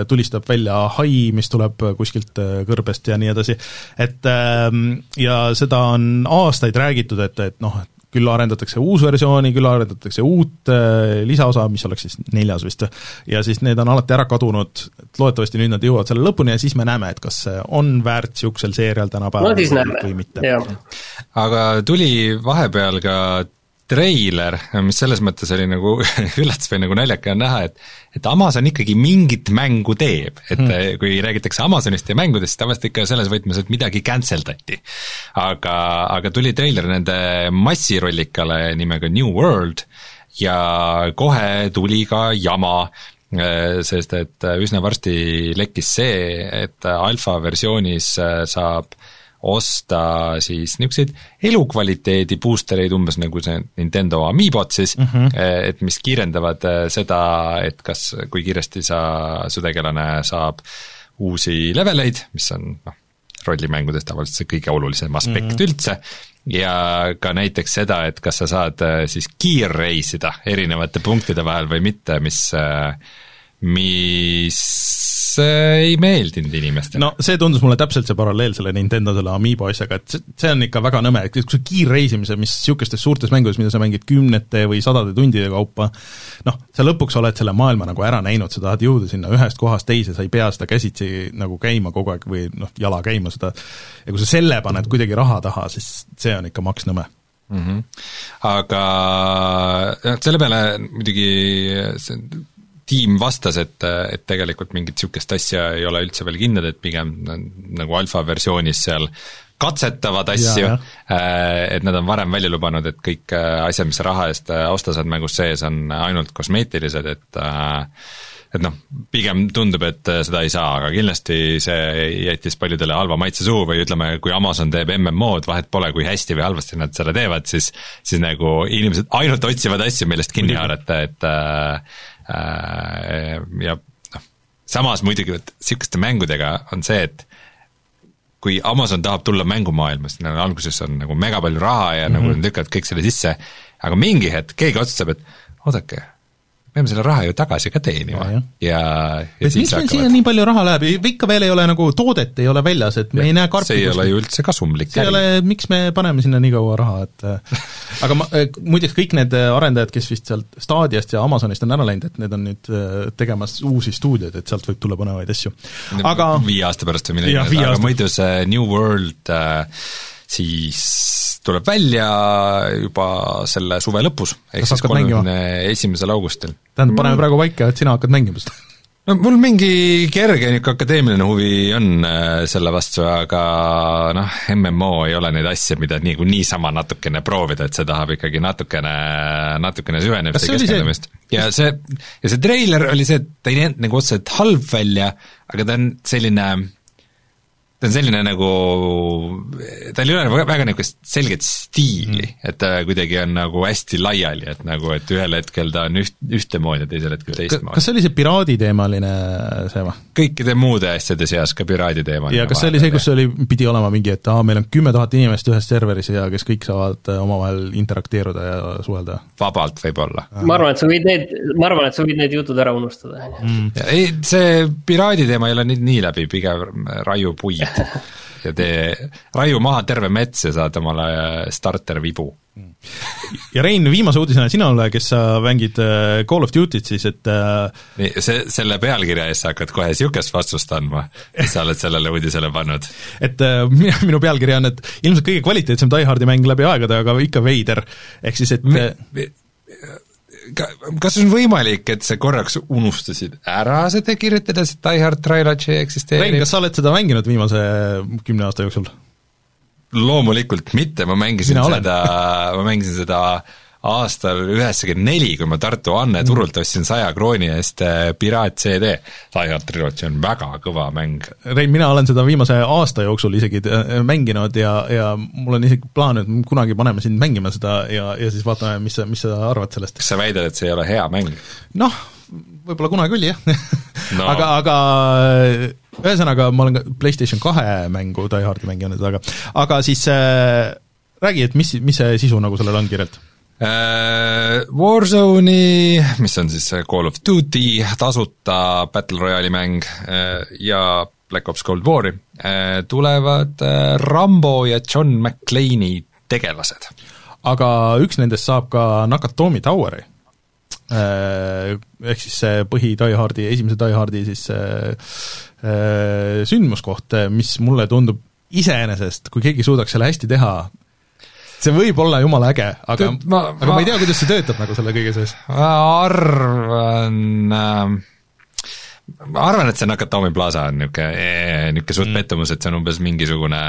tulistab välja hai, mis tuleb kuskilt kõrbest ja nii edasi. et ehm, ja seda on aastaid räägitud, et, et noh, et küll arendatakse uus versiooni, küll arendatakse uut äh, lisaosa, mis oleks siis neljas vist, ja siis need on alati ära kadunud, et loodetavasti nüüd nad jõuavad selle lõpuni ja siis me näeme, et kas see on väärt niisugusel seerial tänapäeval no, või, või mitte. aga tuli vahepeal ka treiler, mis selles mõttes oli nagu üllatus või nagu naljaka on näha, et et Amazon ikkagi mingit mängu teeb, et hmm. kui räägitakse Amazonist ja mängudest, tavaliselt ikka selles võtmes, et midagi cancel dati. aga, aga tuli treiler nende massirollikale nimega New World ja kohe tuli ka jama, äh, sest et üsna varsti lekkis see, et alfa versioonis saab äh, osta siis niisuguseid elukvaliteedi boostereid, umbes nagu see Nintendo Amiibot siis mm, -hmm. et mis kiirendavad eh, seda, et kas, kui kiiresti sa, su tegelane saab uusi leveleid, mis on noh, rollimängudes tavaliselt see kõige olulisem aspekt mm -hmm. üldse, ja ka näiteks seda, et kas sa saad eh, siis kiirreisida erinevate punktide vahel või mitte, mis, mis ei meeldinud inimestele. no see tundus mulle täpselt see paralleel selle Nintendo selle Amiibo asjaga, et see, on ikka väga nõme, et kui sa kiirreisimise, mis niisugustes suurtes mängudes, mida sa mängid kümnete või sadade tundide kaupa, noh, sa lõpuks oled selle maailma nagu ära näinud, sa tahad jõuda sinna ühest kohast teise, sa ei pea seda käsitsi nagu käima kogu aeg või noh, jala käima seda, ja kui sa selle paned kuidagi raha taha, siis see on ikka maks nõme mm. -hmm. aga noh, selle peale muidugi see tiim vastas, et, et tegelikult mingit niisugust asja ei ole üldse veel kindlad, et pigem nagu alfa versioonis seal katsetavad asju, äh, et nad on varem välja lubanud, et kõik äh, asjad, mis raha eest äh, osta saad mängus sees, on ainult kosmeetilised, et et noh, pigem tundub, et seda ei saa, aga kindlasti see jättis paljudele halva maitse suhu või ütleme, kui Amazon teeb MMO-d, vahet pole, kui hästi või halvasti nad selle teevad, siis siis nagu inimesed ainult otsivad asju, millest kinni haarata, et ja noh, samas muidugi vot sihukeste mängudega on see, et kui Amazon tahab tulla mängumaailma, siis neil alguses on nagu mega palju raha ja mm -hmm. nagu mhm. nad lükkavad kõik selle sisse, aga mingi hetk keegi otsustab, et oodake peame selle raha ju tagasi ka teenima. Ja, ja, ja miks meil siia nii palju raha läheb, ikka veel ei ole nagu toodet ei ole väljas, et me ja, ei näe karpi see ei kuskil. ole ju üldse kasumlik see ei ole, miks me paneme sinna nii kaua raha, et aga ma, eh, muideks kõik need arendajad, kes vist sealt Stadiast ja Amazonist on ära läinud, et need on nüüd tegemas uusi stuudioid, et sealt võib tulla põnevaid asju. aga viie aasta pärast või midagi, aga muidu see New World äh, siis tuleb välja juba selle suve lõpus, ehk siis kolmekümne esimesel augustil. tähendab, paneme praegu paika, et sina hakkad mängima seda no mul mingi kerge niisugune akadeemiline huvi on äh, selle vastu, aga noh, MMO ei ole neid asju, mida nagu niisama natukene proovida, et see tahab ikkagi natukene, natukene süvenemist ja keskendumist. ja see, ja see treiler oli see, et ta ei näinud nagu otseselt halb välja, aga ta on selline ta on selline nagu, tal ei ole väga, väga niisugust selget stiili mm., et ta kuidagi on nagu hästi laiali, et nagu, et ühel hetkel ta on üht, ühtemoodi ja teisel hetkel teistmoodi. kas see oli see piraaditeemaline see või? kõikide muude asjade seas ka piraaditeemaline. ja kas see oli see, kus oli, pidi olema mingi, et aa, meil on kümme tuhat inimest ühes serveris ja kes kõik saavad äh, omavahel interakteeruda ja suhelda? vabalt võib-olla. ma arvan, et sa võid need, ma arvan, et sa võid need jutud ära unustada mm.. ei, see piraadi teema ei ole nii, nii läbi, pigem raiu puid ja tee, raiu maha terve mets ja saad omale starter-vibu. ja Rein, viimase uudisena sinule, kes sa mängid äh, Call of Duty't siis, et äh, nii, see, selle pealkirja eest sa hakkad kohe niisugust vastust andma, sa oled sellele uudisele pannud? et äh, minu pealkiri on, et ilmselt kõige kvaliteetsem Die Hardi mäng läbi aegade, aga ikka veider, ehk siis et me, me, kas on võimalik, et sa korraks unustasid ära seda kirjutada, see Die Hard Trilogy eksisteerib? Rein, kas sa oled seda mänginud viimase kümne aasta jooksul? loomulikult mitte, ma mängisin seda, ma mängisin seda aastal üheksakümmend neli, kui ma Tartu Anne mm. turult ostsin saja krooni eest äh, Piraat CD. Lion Trilogy on väga kõva mäng. Rein, mina olen seda viimase aasta jooksul isegi äh, mänginud ja, ja mul on isegi plaan, et kunagi paneme sind mängima seda ja, ja siis vaatame, mis sa, mis sa arvad sellest. kas sa väidad, et see ei ole hea mäng? noh, võib-olla kunagi oli, jah no. aga, aga ühesõnaga, ma olen ka PlayStation kahe mängu Die Hardi mänginud, aga aga siis äh, räägi, et mis, mis see sisu nagu sellel on kirjalt? Äh, Warzone'i, mis on siis Call of Duty tasuta Battle Royale'i mäng äh, ja Black Ops Cold War'i, äh, tulevad Rambo ja John McClane'i tegelased. aga üks nendest saab ka Nakatomi Toweri, ehk siis see põhi Die Hardi, esimese Die Hardi siis sündmuskoht, mis mulle tundub iseenesest, kui keegi suudaks selle hästi teha, see võib olla jumala äge, aga ma, aga ma ei tea, kuidas see töötab nagu selle kõige sees. ma arvan äh, ma arvan, et see Nakatomi Plaza on niisugune, niisugune suht mm. pettumus, et see on umbes mingisugune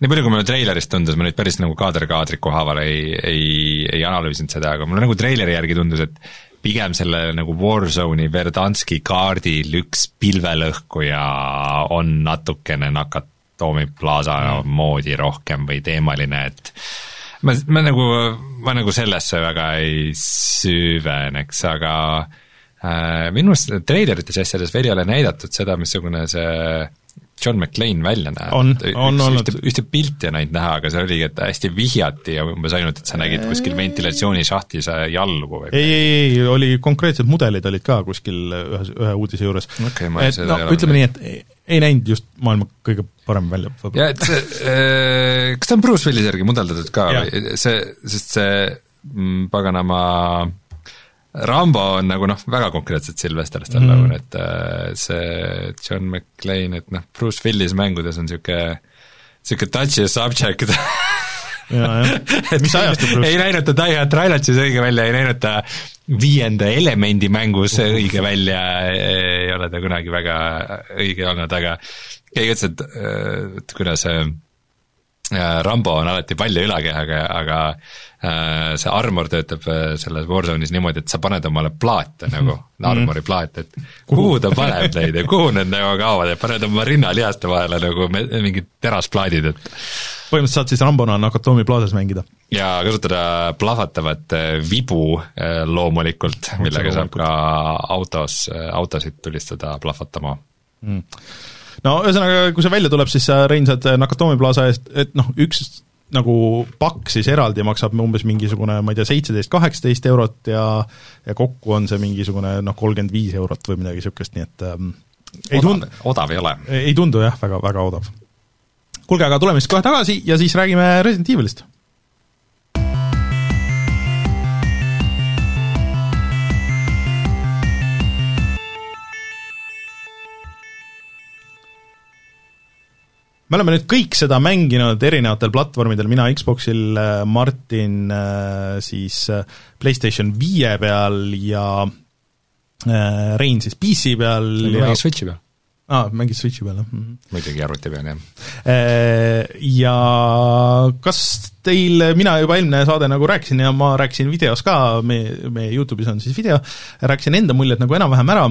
nii palju, kui mulle treilerist tundus, ma nüüd päris nagu kaader-kaadriku haaval ei, ei, ei analüüsinud seda, aga mulle nagu treileri järgi tundus, et pigem selle nagu Warzone'i Verdanski kaardil üks pilvelõhkuja on natukene nakat-, Toomi Plaza mm. moodi rohkem või teemaline, et ma, ma nagu, ma nagu sellesse väga ei süveneks, aga äh, minu arust treilerites ja asjades veel ei ole näidatud seda, missugune see John McClane välja näeb. on, on olnud. ühte, ühte pilti on ainult näha, aga seal oligi, et hästi vihjati ja umbes ainult, et sa nägid kuskil ventilatsioonišahtis jalgu või ei, ei, ei, oli konkreetsed mudelid olid ka kuskil ühes, ühe uudise juures okay,. et no ütleme nii, et ei näinud just maailma kõige parem välja. ja et see äh,, kas ta on Bruce Willise järgi mudeldatud ka ja. või see, sest see mm, paganama Rambo on nagu noh, väga konkreetselt Sylvester Stallone mm., et äh, see John McClane, et noh, Bruce Willis mängudes on niisugune, niisugune touchy subject mis ajast ta Bruce? ei näinud ta Die Hard Trilogy's õige välja, ei näinud ta viienda elemendi mängus õige välja, ei ole ta kunagi väga õige olnud, aga keegi ütles, et, et kuidas see Rambo on alati palja ülakehaga, aga äh, see armor töötab äh, selles Warzone'is niimoodi, et sa paned omale plaate nagu mm, armori plaate, et kuhu? ta paneb neid ja kuhu need nagu kaovad ja paned oma rinnalihaste vahele nagu mingid terasplaadid, et põhimõtteliselt saad siis Rambona Nakatomi plaasas mängida. ja kasutada plahvatavat vibu loomulikult, millega saab ka autos, autosid tulistada plahvatama. Mm no ühesõnaga, kui see välja tuleb, siis sa, Rein, saad Nakatomi plaza eest, et noh, üks nagu pakk siis eraldi maksab umbes mingisugune, ma ei tea, seitseteist, kaheksateist eurot ja ja kokku on see mingisugune noh, kolmkümmend viis eurot või midagi niisugust, nii et ähm, ei tund-. odav ei ole. ei tundu jah, väga, väga odav. kuulge, aga tuleme siis kohe tagasi ja siis räägime Resident Evilist me oleme nüüd kõik seda mänginud erinevatel platvormidel, mina Xboxil, äh, Martin äh, siis äh, PlayStation viie peal ja Rein siis PC peal ja mängis Switchi peal. aa ah,, mängis Switchi peal, jah mm -hmm.. muidugi arvuti peal, jah. Ja kas teil, mina juba eelmine saade nagu rääkisin ja ma rääkisin videos ka, meie, meie YouTube'is on siis video, rääkisin enda muljed nagu enam-vähem ära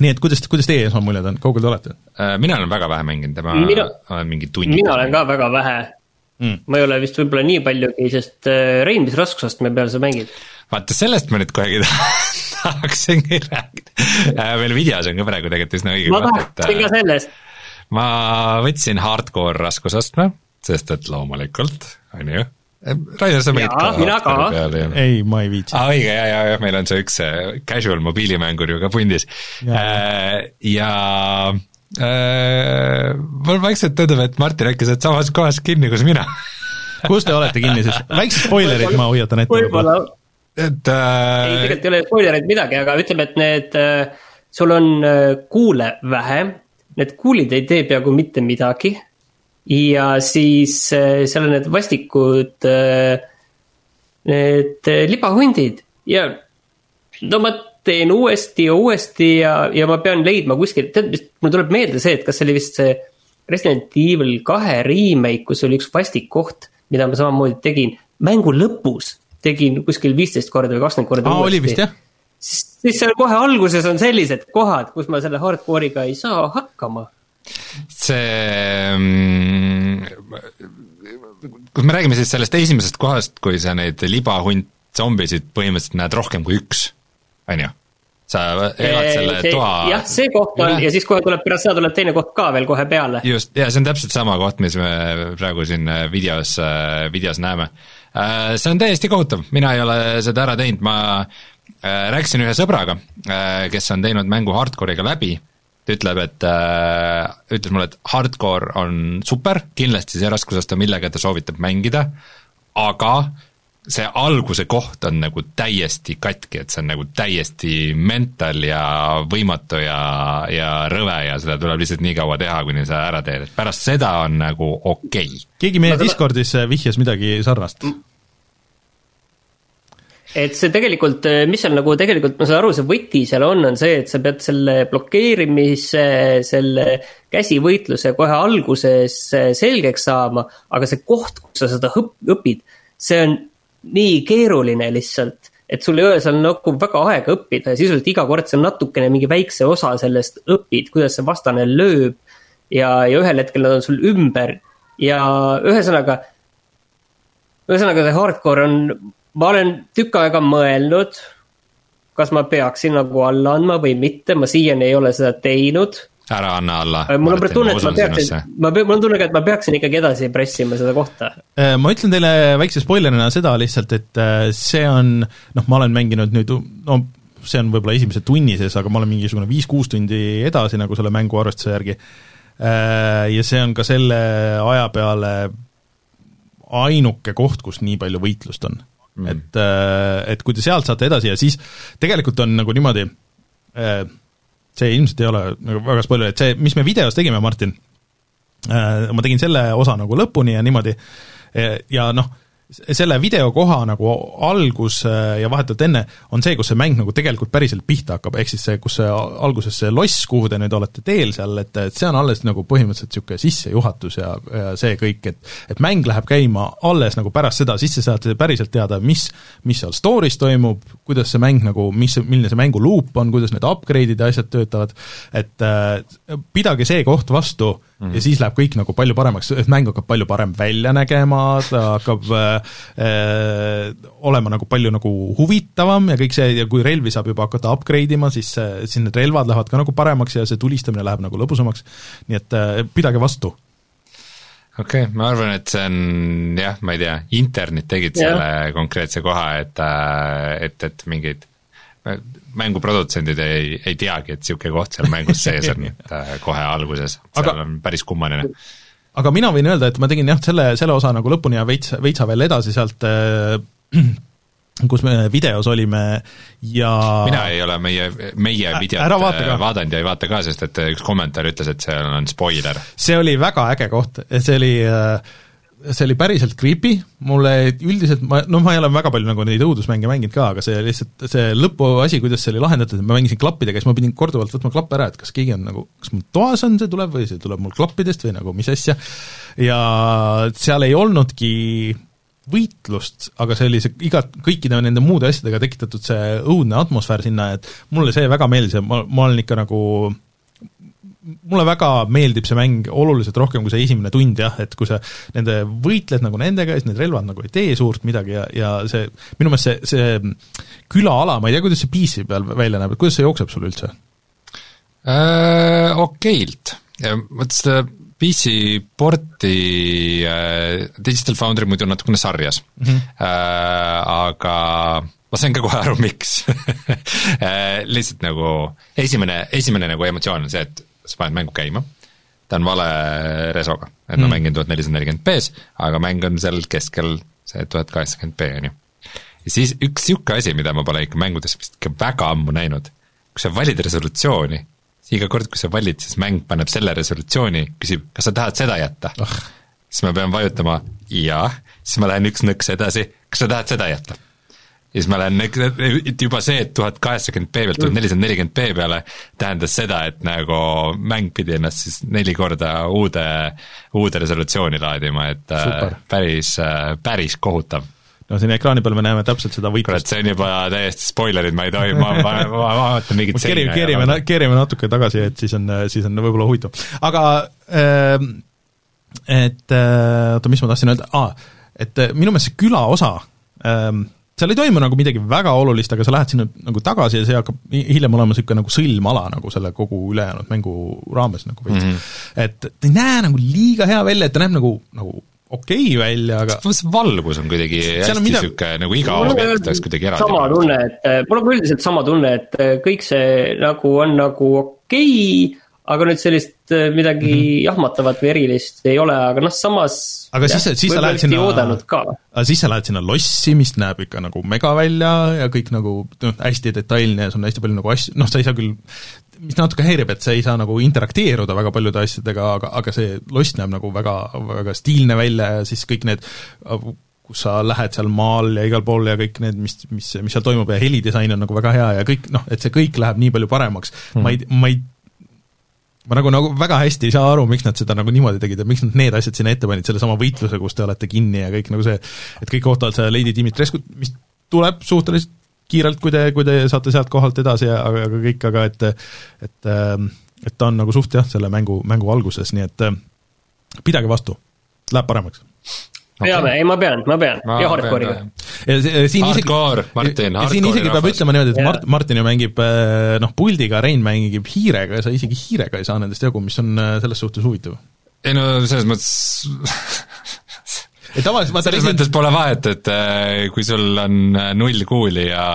nii et kuidas, kuidas teie esmamuljed on, kaugel te olete? Äh, mina olen väga vähe mänginud, ma mina, olen mingi tunni mina olen ka väga vähe mm.. ma ei ole vist võib-olla nii paljugi, sest äh, Rein, mis raskusastme peal sa mängid? vaata, sellest ma nüüd kohegi tahaksingi rääkida. Äh, meil videos on ka praegu tegelikult üsna õige ma tahaksin ka sellest. ma võtsin hardcore raskusastme, sest et loomulikult, on ju Rainer, sa mängid ka? mina ka. ei, ma ei viitsi. aa, õige, ja, ja, ja meil on see üks casual mobiilimängur ju ka pundis. Äh, ja äh, mul vaikselt tundub, et Martin äkki sa oled samas kohas kinni, kus mina kus te olete kinni siis? väiksed spoilerid ma hoiatan ette. võib-olla. et äh.... ei, tegelikult ei ole spoilereid midagi, aga ütleme, et need äh,, sul on äh, kuule vähe, need kuulid ei tee peaaegu mitte midagi ja siis äh, seal on need vastikud, äh, need äh, libahundid ja no ma teen uuesti ja uuesti ja, ja ma pean leidma kuskil, tead, mul tuleb meelde see, et kas see oli vist see Resident Evil kahe remake, kus oli üks vastik koht, mida ma samamoodi tegin. Mängu lõpus, tegin kuskil viisteist korda või kakskümmend korda Aa, oli vist jah? Siis seal kohe alguses on sellised kohad, kus ma selle hardcore'iga ei saa hakkama see mm, kui me räägime siis sellest esimesest kohast, kui sa neid libahunt zombisid põhimõtteliselt näed rohkem kui üks, on ju? sa elad selle see, toa jah, see koht on ja siis kohe tuleb pärast seda tuleb teine koht ka veel kohe peale. just, ja see on täpselt sama koht, mis me praegu siin videos, videos näeme. Äh, see on täiesti kohutav, mina ei ole seda ära teinud, ma äh, rääkisin ühe sõbraga, äh, kes on teinud mängu hardcore'iga läbi ütleb, et äh,, ütles mulle, et hardcore on super, kindlasti see raskusaste, millega ta soovitab mängida, aga see alguse koht on nagu täiesti katki, et see on nagu täiesti mental ja võimatu ja, ja rõve ja seda tuleb lihtsalt nii kaua teha, kuni sa ära teed, et pärast seda on nagu okei. Okay.. keegi meie Discordis vihjas midagi sarnast et see tegelikult, eh, mis seal nagu tegelikult, ma saan aru, see võti seal on, on see, et sa pead selle blokeerimise, selle käsivõitluse kohe alguses eh, selgeks saama, aga see koht, kus sa seda õpid, see on nii keeruline lihtsalt, et sul ei ole seal nagu väga aega õppida ja sisuliselt iga kord sa natukene mingi väikse osa sellest õpid, kuidas see vastane lööb. ja, ja ühel hetkel nad on sul ümber ja ühesõnaga, ühesõnaga see hardcore on ma olen tükk aega mõelnud, kas ma peaksin nagu alla andma või mitte, ma siiani ei ole seda teinud. ära anna alla. mul on tunne, et ma peaksin, ma, mul on tunne ka, et ma peaksin ikkagi edasi pressima seda kohta. ma ütlen teile väikse spoilerina seda lihtsalt, et see on, noh, ma olen mänginud nüüd, no see on võib-olla esimese tunni sees, aga ma olen mingisugune viis-kuus tundi edasi nagu selle mängu arvestuse järgi. Ja see on ka selle aja peale ainuke koht, kus nii palju võitlust on mm.. et, et kui te sealt saate edasi ja siis tegelikult on nagu niimoodi, see ilmselt ei ole nagu väga spoiler, et see, mis me videos tegime, Martin, ma tegin selle osa nagu lõpuni ja niimoodi, ja noh, selle videokoha nagu algus äh, ja vahetult enne on see, kus see mäng nagu tegelikult päriselt pihta hakkab, ehk siis see, kus see alguses see loss, kuhu te nüüd olete teel seal, et, et see on alles nagu põhimõtteliselt niisugune sissejuhatus ja, ja see kõik, et et mäng läheb käima alles nagu pärast seda, siis te saate päriselt teada, mis, mis seal story's toimub, kuidas see mäng nagu, mis, milline see mängu luup on, kuidas need upgrade'id ja asjad töötavad, et äh, pidage see koht vastu mm -hmm. ja siis läheb kõik nagu palju paremaks, et mäng hakkab palju parem välja nägema, ta hakkab äh, äh, olema nagu palju nagu huvitavam ja kõik see ja kui relvi saab juba hakata upgrade ima, siis, siis need relvad lähevad ka nagu paremaks ja see tulistamine läheb nagu lõbusamaks, nii et äh, pidage vastu okei okay,, ma arvan, et see on jah, ma ei tea, internet tegid yeah. selle konkreetse koha, et, äh, et, et mingeid mänguprodutsendid ei, ei teagi, et niisugune koht seal mängus sees on äh, kohe alguses, seal aga, on päris kummaline. aga mina võin öelda, et ma tegin jah, selle, selle osa nagu lõpuni ja veits, veitsa veel edasi sealt äh, kus me videos olime ja mina ei ole meie, meie videot vaata vaadanud ja ei vaata ka, sest et üks kommentaar ütles, et see on spoiler. see oli väga äge koht, see oli äh, see oli päriselt creepy, mulle üldiselt ma, noh, ma ei ole väga palju nagu neid õudusmänge mänginud ka, aga see lihtsalt, see lõpuasi, kuidas see oli lahendatud, et ma mängisin klappidega, siis ma pidin korduvalt võtma klappe ära, et kas keegi on nagu, kas mul toas on see tuleb või see tuleb mul klappidest või nagu mis asja, ja seal ei olnudki võitlust, aga see oli see iga, kõikide nende muude asjadega tekitatud see õudne atmosfäär sinna, et mulle see väga meeldis ja ma, ma olen ikka nagu mulle väga meeldib see mäng oluliselt rohkem kui see esimene tund jah, et kui sa nende võitled nagu nendega ja siis need relvad nagu ei tee suurt midagi ja, ja see, minu meelest see, see külaala, ma ei tea, kuidas see PC peal välja näeb, et kuidas see jookseb sul üldse äh,? Okeilt, vot seda PC porti äh, Digital Foundry muidu on natukene sarjas mm, -hmm. äh, aga ma sain ka kohe aru, miks äh, lihtsalt nagu esimene, esimene nagu emotsioon on see, et sa paned mängu käima, ta on vale resoga, et ma mm. mängin tuhat nelisada nelikümmend B-s, aga mäng on seal keskel see tuhat kaheksakümmend B, on ju. ja siis üks niisugune asi, mida ma pole ikka mängudes vist ikka väga ammu näinud, kui sa valid resolutsiooni, iga kord, kui sa valid, siis mäng paneb selle resolutsiooni, küsib, kas sa tahad seda jätta? Oh.. siis ma pean vajutama jaa, siis ma lähen üks nõks edasi, kas sa tahad seda jätta ja siis ma lähen, et juba see, et tuhat kaheksakümmend B pealt tuhat nelisada nelikümmend B peale tähendas seda, et nagu mäng pidi ennast siis neli korda uude, uude resolutsiooni laadima, et äh, Super. päris, äh, päris kohutav no siin ekraani peal me näeme täpselt seda võitlust. kurat, see on juba täiesti spoilerid, ma ei tohi, ma, ma, ma vaatan mingit keerime, keerime, keerime natuke tagasi, et siis on, siis on võib-olla huvitav. aga äh, et äh, oota, mis ma tahtsin öelda ah,, et minu meelest see küla osa ähm, seal ei toimu nagu midagi väga olulist, aga sa lähed sinna nagu tagasi ja see hakkab hiljem olema niisugune nagu sõlmala nagu selle kogu ülejäänud mängu raames nagu veits mm. -hmm. et ta ei näe nagu liiga hea välja, et ta näeb nagu, nagu okei okay välja, aga see valgus on kuidagi hästi niisugune mida... nagu iga objekt oleks kuidagi eraldi. sama tunne, et mul on ka üldiselt sama tunne, et kõik see nagu on nagu okei okay,, aga nüüd sellist äh, midagi mm -hmm. jahmatavat või erilist ei ole, aga noh, samas aga jah, siis, siis sa lähed sinna, aga siis sa lähed sinna lossi, mis näeb ikka nagu mega välja ja kõik nagu noh, hästi detailne ja sul on hästi palju nagu asju, noh, sa ei saa küll, mis natuke häirib, et sa ei saa nagu interakteeruda väga paljude asjadega, aga, aga see loss näeb nagu väga, väga stiilne välja ja siis kõik need kus sa lähed seal maal ja igal pool ja kõik need, mis, mis, mis seal toimub ja helidisain on nagu väga hea ja kõik noh, et see kõik läheb nii palju paremaks mm., ma ei, ma ei ma nagu, nagu väga hästi ei saa aru, miks nad seda nagu niimoodi tegid ja miks nad need asjad sinna ette panid, sellesama võitluse, kus te olete kinni ja kõik nagu see, et kõik ootavad seda Lady Dimitreskut, mis tuleb suhteliselt kiirelt, kui te, kui te saate sealt kohalt edasi ja aga, aga kõik, aga et et ähm, et ta on nagu suht jah, selle mängu, mängu alguses, nii et äh, pidage vastu, läheb paremaks peame, ei ma pean, ma pean ma ja hardcore'iga. siin hardcore, Martin, hardcore. siin isegi peab ütlema niimoodi, et Mart-, Martin ju mängib äh, noh, puldiga, Rein mängib hiirega ja sa isegi hiirega ei saa nendest jagu, mis on äh, selles suhtes huvitav. ei no selles mõttes et tavaliselt vaata selles mõttes pole vahet, et äh, kui sul on null kuuli ja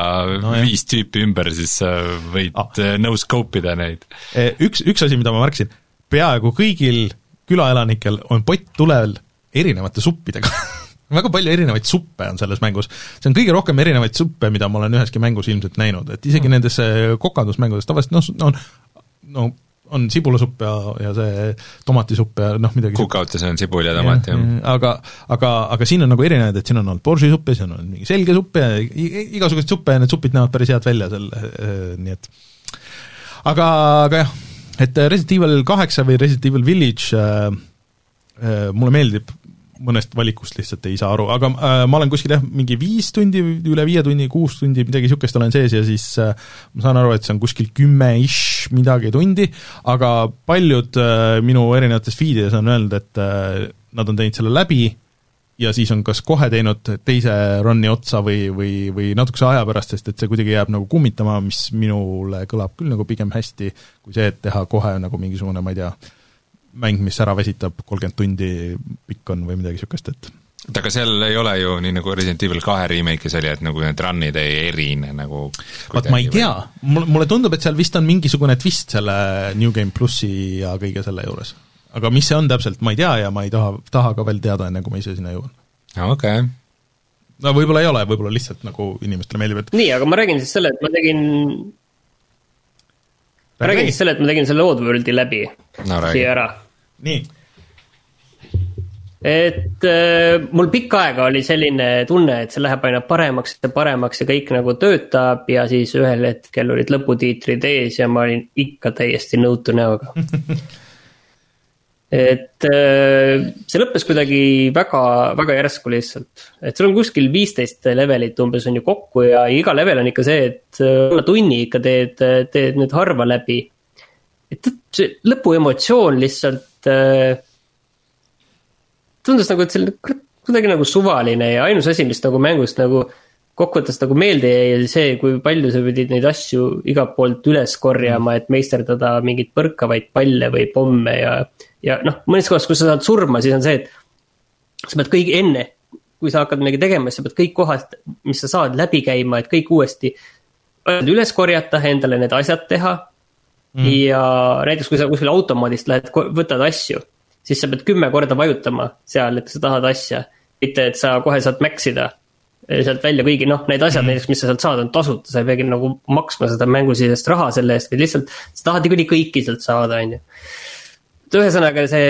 no, viis jah. tüüpi ümber, siis sa võid ah. no scope ida neid. Üks, üks asi, mida ma märkasin, peaaegu kõigil külaelanikel on pott tulel erinevate suppidega väga palju erinevaid suppe on selles mängus. see on kõige rohkem erinevaid suppe, mida ma olen üheski mängus ilmselt näinud, et isegi mm. nendes kokandusmängudes tavaliselt noh, on no on sibulasupp ja, ja see tomatisupp ja noh, midagi Cookoutis on sibul ja tomat, jah. aga, aga, aga siin on nagu erinevaid, et siin on olnud borsisupp ja siin on mingi selge supp ja igasuguseid suppe ja need supid näevad päris head välja seal, äh, nii et aga, aga jah, et Resident Evil kaheksa või Resident Evil Village äh, äh, mulle meeldib mõnest valikust lihtsalt ei saa aru, aga äh, ma olen kuskil jah, mingi viis tundi, üle viie tunni, kuus tundi, midagi niisugust olen sees ja siis äh, ma saan aru, et see on kuskil kümme-ish midagi tundi, aga paljud äh, minu erinevates feedides on öelnud, et äh, nad on teinud selle läbi ja siis on kas kohe teinud teise run'i otsa või, või, või natukese aja pärast, sest et see kuidagi jääb nagu kummitama, mis minule kõlab küll nagu pigem hästi, kui see, et teha kohe nagu mingisugune, ma ei tea, mäng, mis ära väsitab, kolmkümmend tundi pikk on või midagi niisugust, et oota, aga seal ei ole ju nii, nagu Resident Evil kahe remake'is oli, et nagu need run'id ei erine nagu vaat ma ei tea, mulle, mulle tundub, et seal vist on mingisugune twist selle New Game plussi ja kõige selle juures. aga mis see on täpselt, ma ei tea ja ma ei taha, taha ka veel teada, enne kui ma ise sinna jõuan. okei okay. no võib-olla ei ole, võib-olla lihtsalt nagu inimestele meeldib, et nii, aga ma räägin siis selle, et ma tegin ma räägin siis selle, et ma tegin selle Oddworldi läbi no,. siia ära nii. et äh, mul pikka aega oli selline tunne, et see läheb aina paremaks ja paremaks ja kõik nagu töötab ja siis ühel hetkel olid lõputiitrid ees ja ma olin ikka täiesti nõutu näoga et äh, see lõppes kuidagi väga, väga järsku lihtsalt, et sul on kuskil viisteist levelit umbes on ju kokku ja iga level on ikka see, et äh, alla tunni ikka teed, teed nüüd harva läbi. et see lõpuemotsioon lihtsalt äh, tundus nagu, et see on kuidagi nagu suvaline ja ainus asi, mis nagu mängust nagu kokkuvõttes nagu meelde jäi, see, kui palju sa pidid neid asju igalt poolt üles korjama, et meisterdada mingeid põrkavaid palle või pomme ja. ja noh, mõnes kohas, kus sa saad surma, siis on see, et sa pead kõik enne, kui sa hakkad midagi tegema, siis sa pead kõik kohad, mis sa saad, läbi käima, et kõik uuesti üles korjata, endale need asjad teha mm.. ja näiteks, kui sa kuskil automaadist lähed, võtad asju, siis sa pead kümme korda vajutama seal, et sa tahad asja. mitte, et sa kohe saad max ida sealt välja, kuigi noh, need asjad mm. näiteks, mis sa sealt saad, on tasuta, sa ei peagi nagu maksma seda mängusisest raha selle eest, vaid lihtsalt sa tahad niikuinii kõiki sealt saada, on ju. et ühesõnaga see,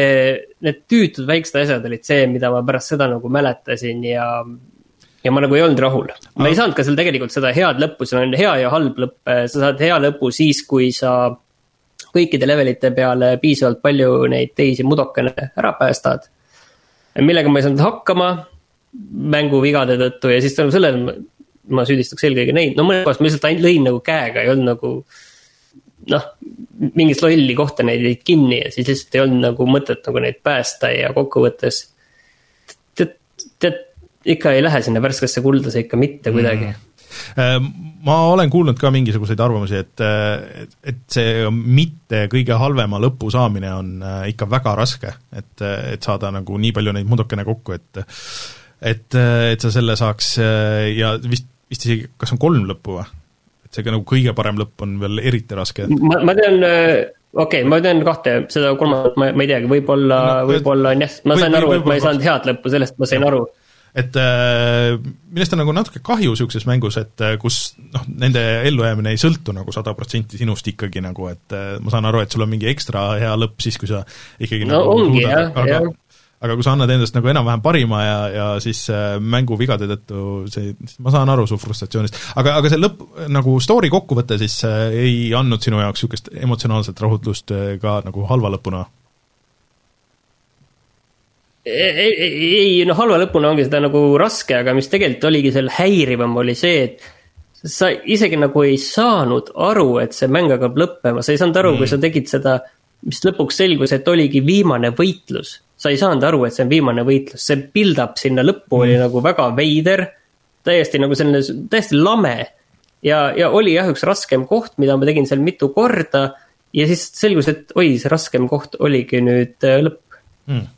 need tüütud väiksed asjad olid see, mida ma pärast seda nagu mäletasin ja ja ma nagu ei olnud rahul. ma ei saanud ka seal tegelikult seda head lõppu, seal on hea ja halb lõpp, sa saad hea lõpu siis, kui sa kõikide levelite peale piisavalt palju neid teisi mudokene ära päästad. millega ma ei saanud hakkama mänguvigade tõttu ja siis tänu sellele ma süüdistaks eelkõige neid, no mõnes kohas ma lihtsalt ainult lõin nagu käega, ei olnud nagu. noh, mingit lolli kohta neid jäid kinni ja siis lihtsalt ei olnud nagu mõtet nagu neid päästa ja kokkuvõttes. tead, tead ikka ei lähe sinna värskesse kuldasse ikka mitte kuidagi mm Äh, ma olen kuulnud ka mingisuguseid arvamusi, et, et see mitte kõige halvema lõpu saamine on äh, ikka väga raske, et, et saada nagu nii palju neid mudokene kokku, et et, et sa selle saaks ja vist, vist isegi, kas on kolm lõppu või? et see ka nagu kõige parem lõpp on veel eriti raske. ma, ma tean okei okay,, ma tean kahte, seda kolmandat ma, ma ei teagi, võib-olla no,, võib-olla on jah, ma sain aru, et ma ei saanud head lõppu, sellest ma sain aru et äh, millest on nagu natuke kahju niisuguses mängus, et äh, kus noh, nende ellujäämine ei sõltu nagu sada protsenti sinust ikkagi nagu, et äh, ma saan aru, et sul on mingi ekstra hea lõpp siis, kui sa ikkagi no nagu ongi jah, jah aga kui sa annad endast nagu enam-vähem parima ja, ja siis mänguvigade tõttu see, ma saan aru su frustratsioonist, aga, aga see lõpp, nagu story kokkuvõte siis ei andnud sinu jaoks niisugust emotsionaalset rahutlust ka nagu halva lõpuna ei, ei noh, halva lõpuni ongi seda nagu raske, aga mis tegelikult oligi seal häirivam, oli see, et sa isegi nagu ei saanud aru, et see mäng hakkab lõppema, sa ei saanud aru mm., kui sa tegid seda, mis lõpuks selgus, et oligi viimane võitlus. Sa ei saanud aru, et see on viimane võitlus, see build-up sinna lõppu oli mm. nagu väga veider. täiesti nagu selline, täiesti lame. ja, ja oli jah, üks raskem koht, mida ma tegin seal mitu korda. ja siis selgus, et oi, see raskem koht oligi nüüd äh, lõpp mm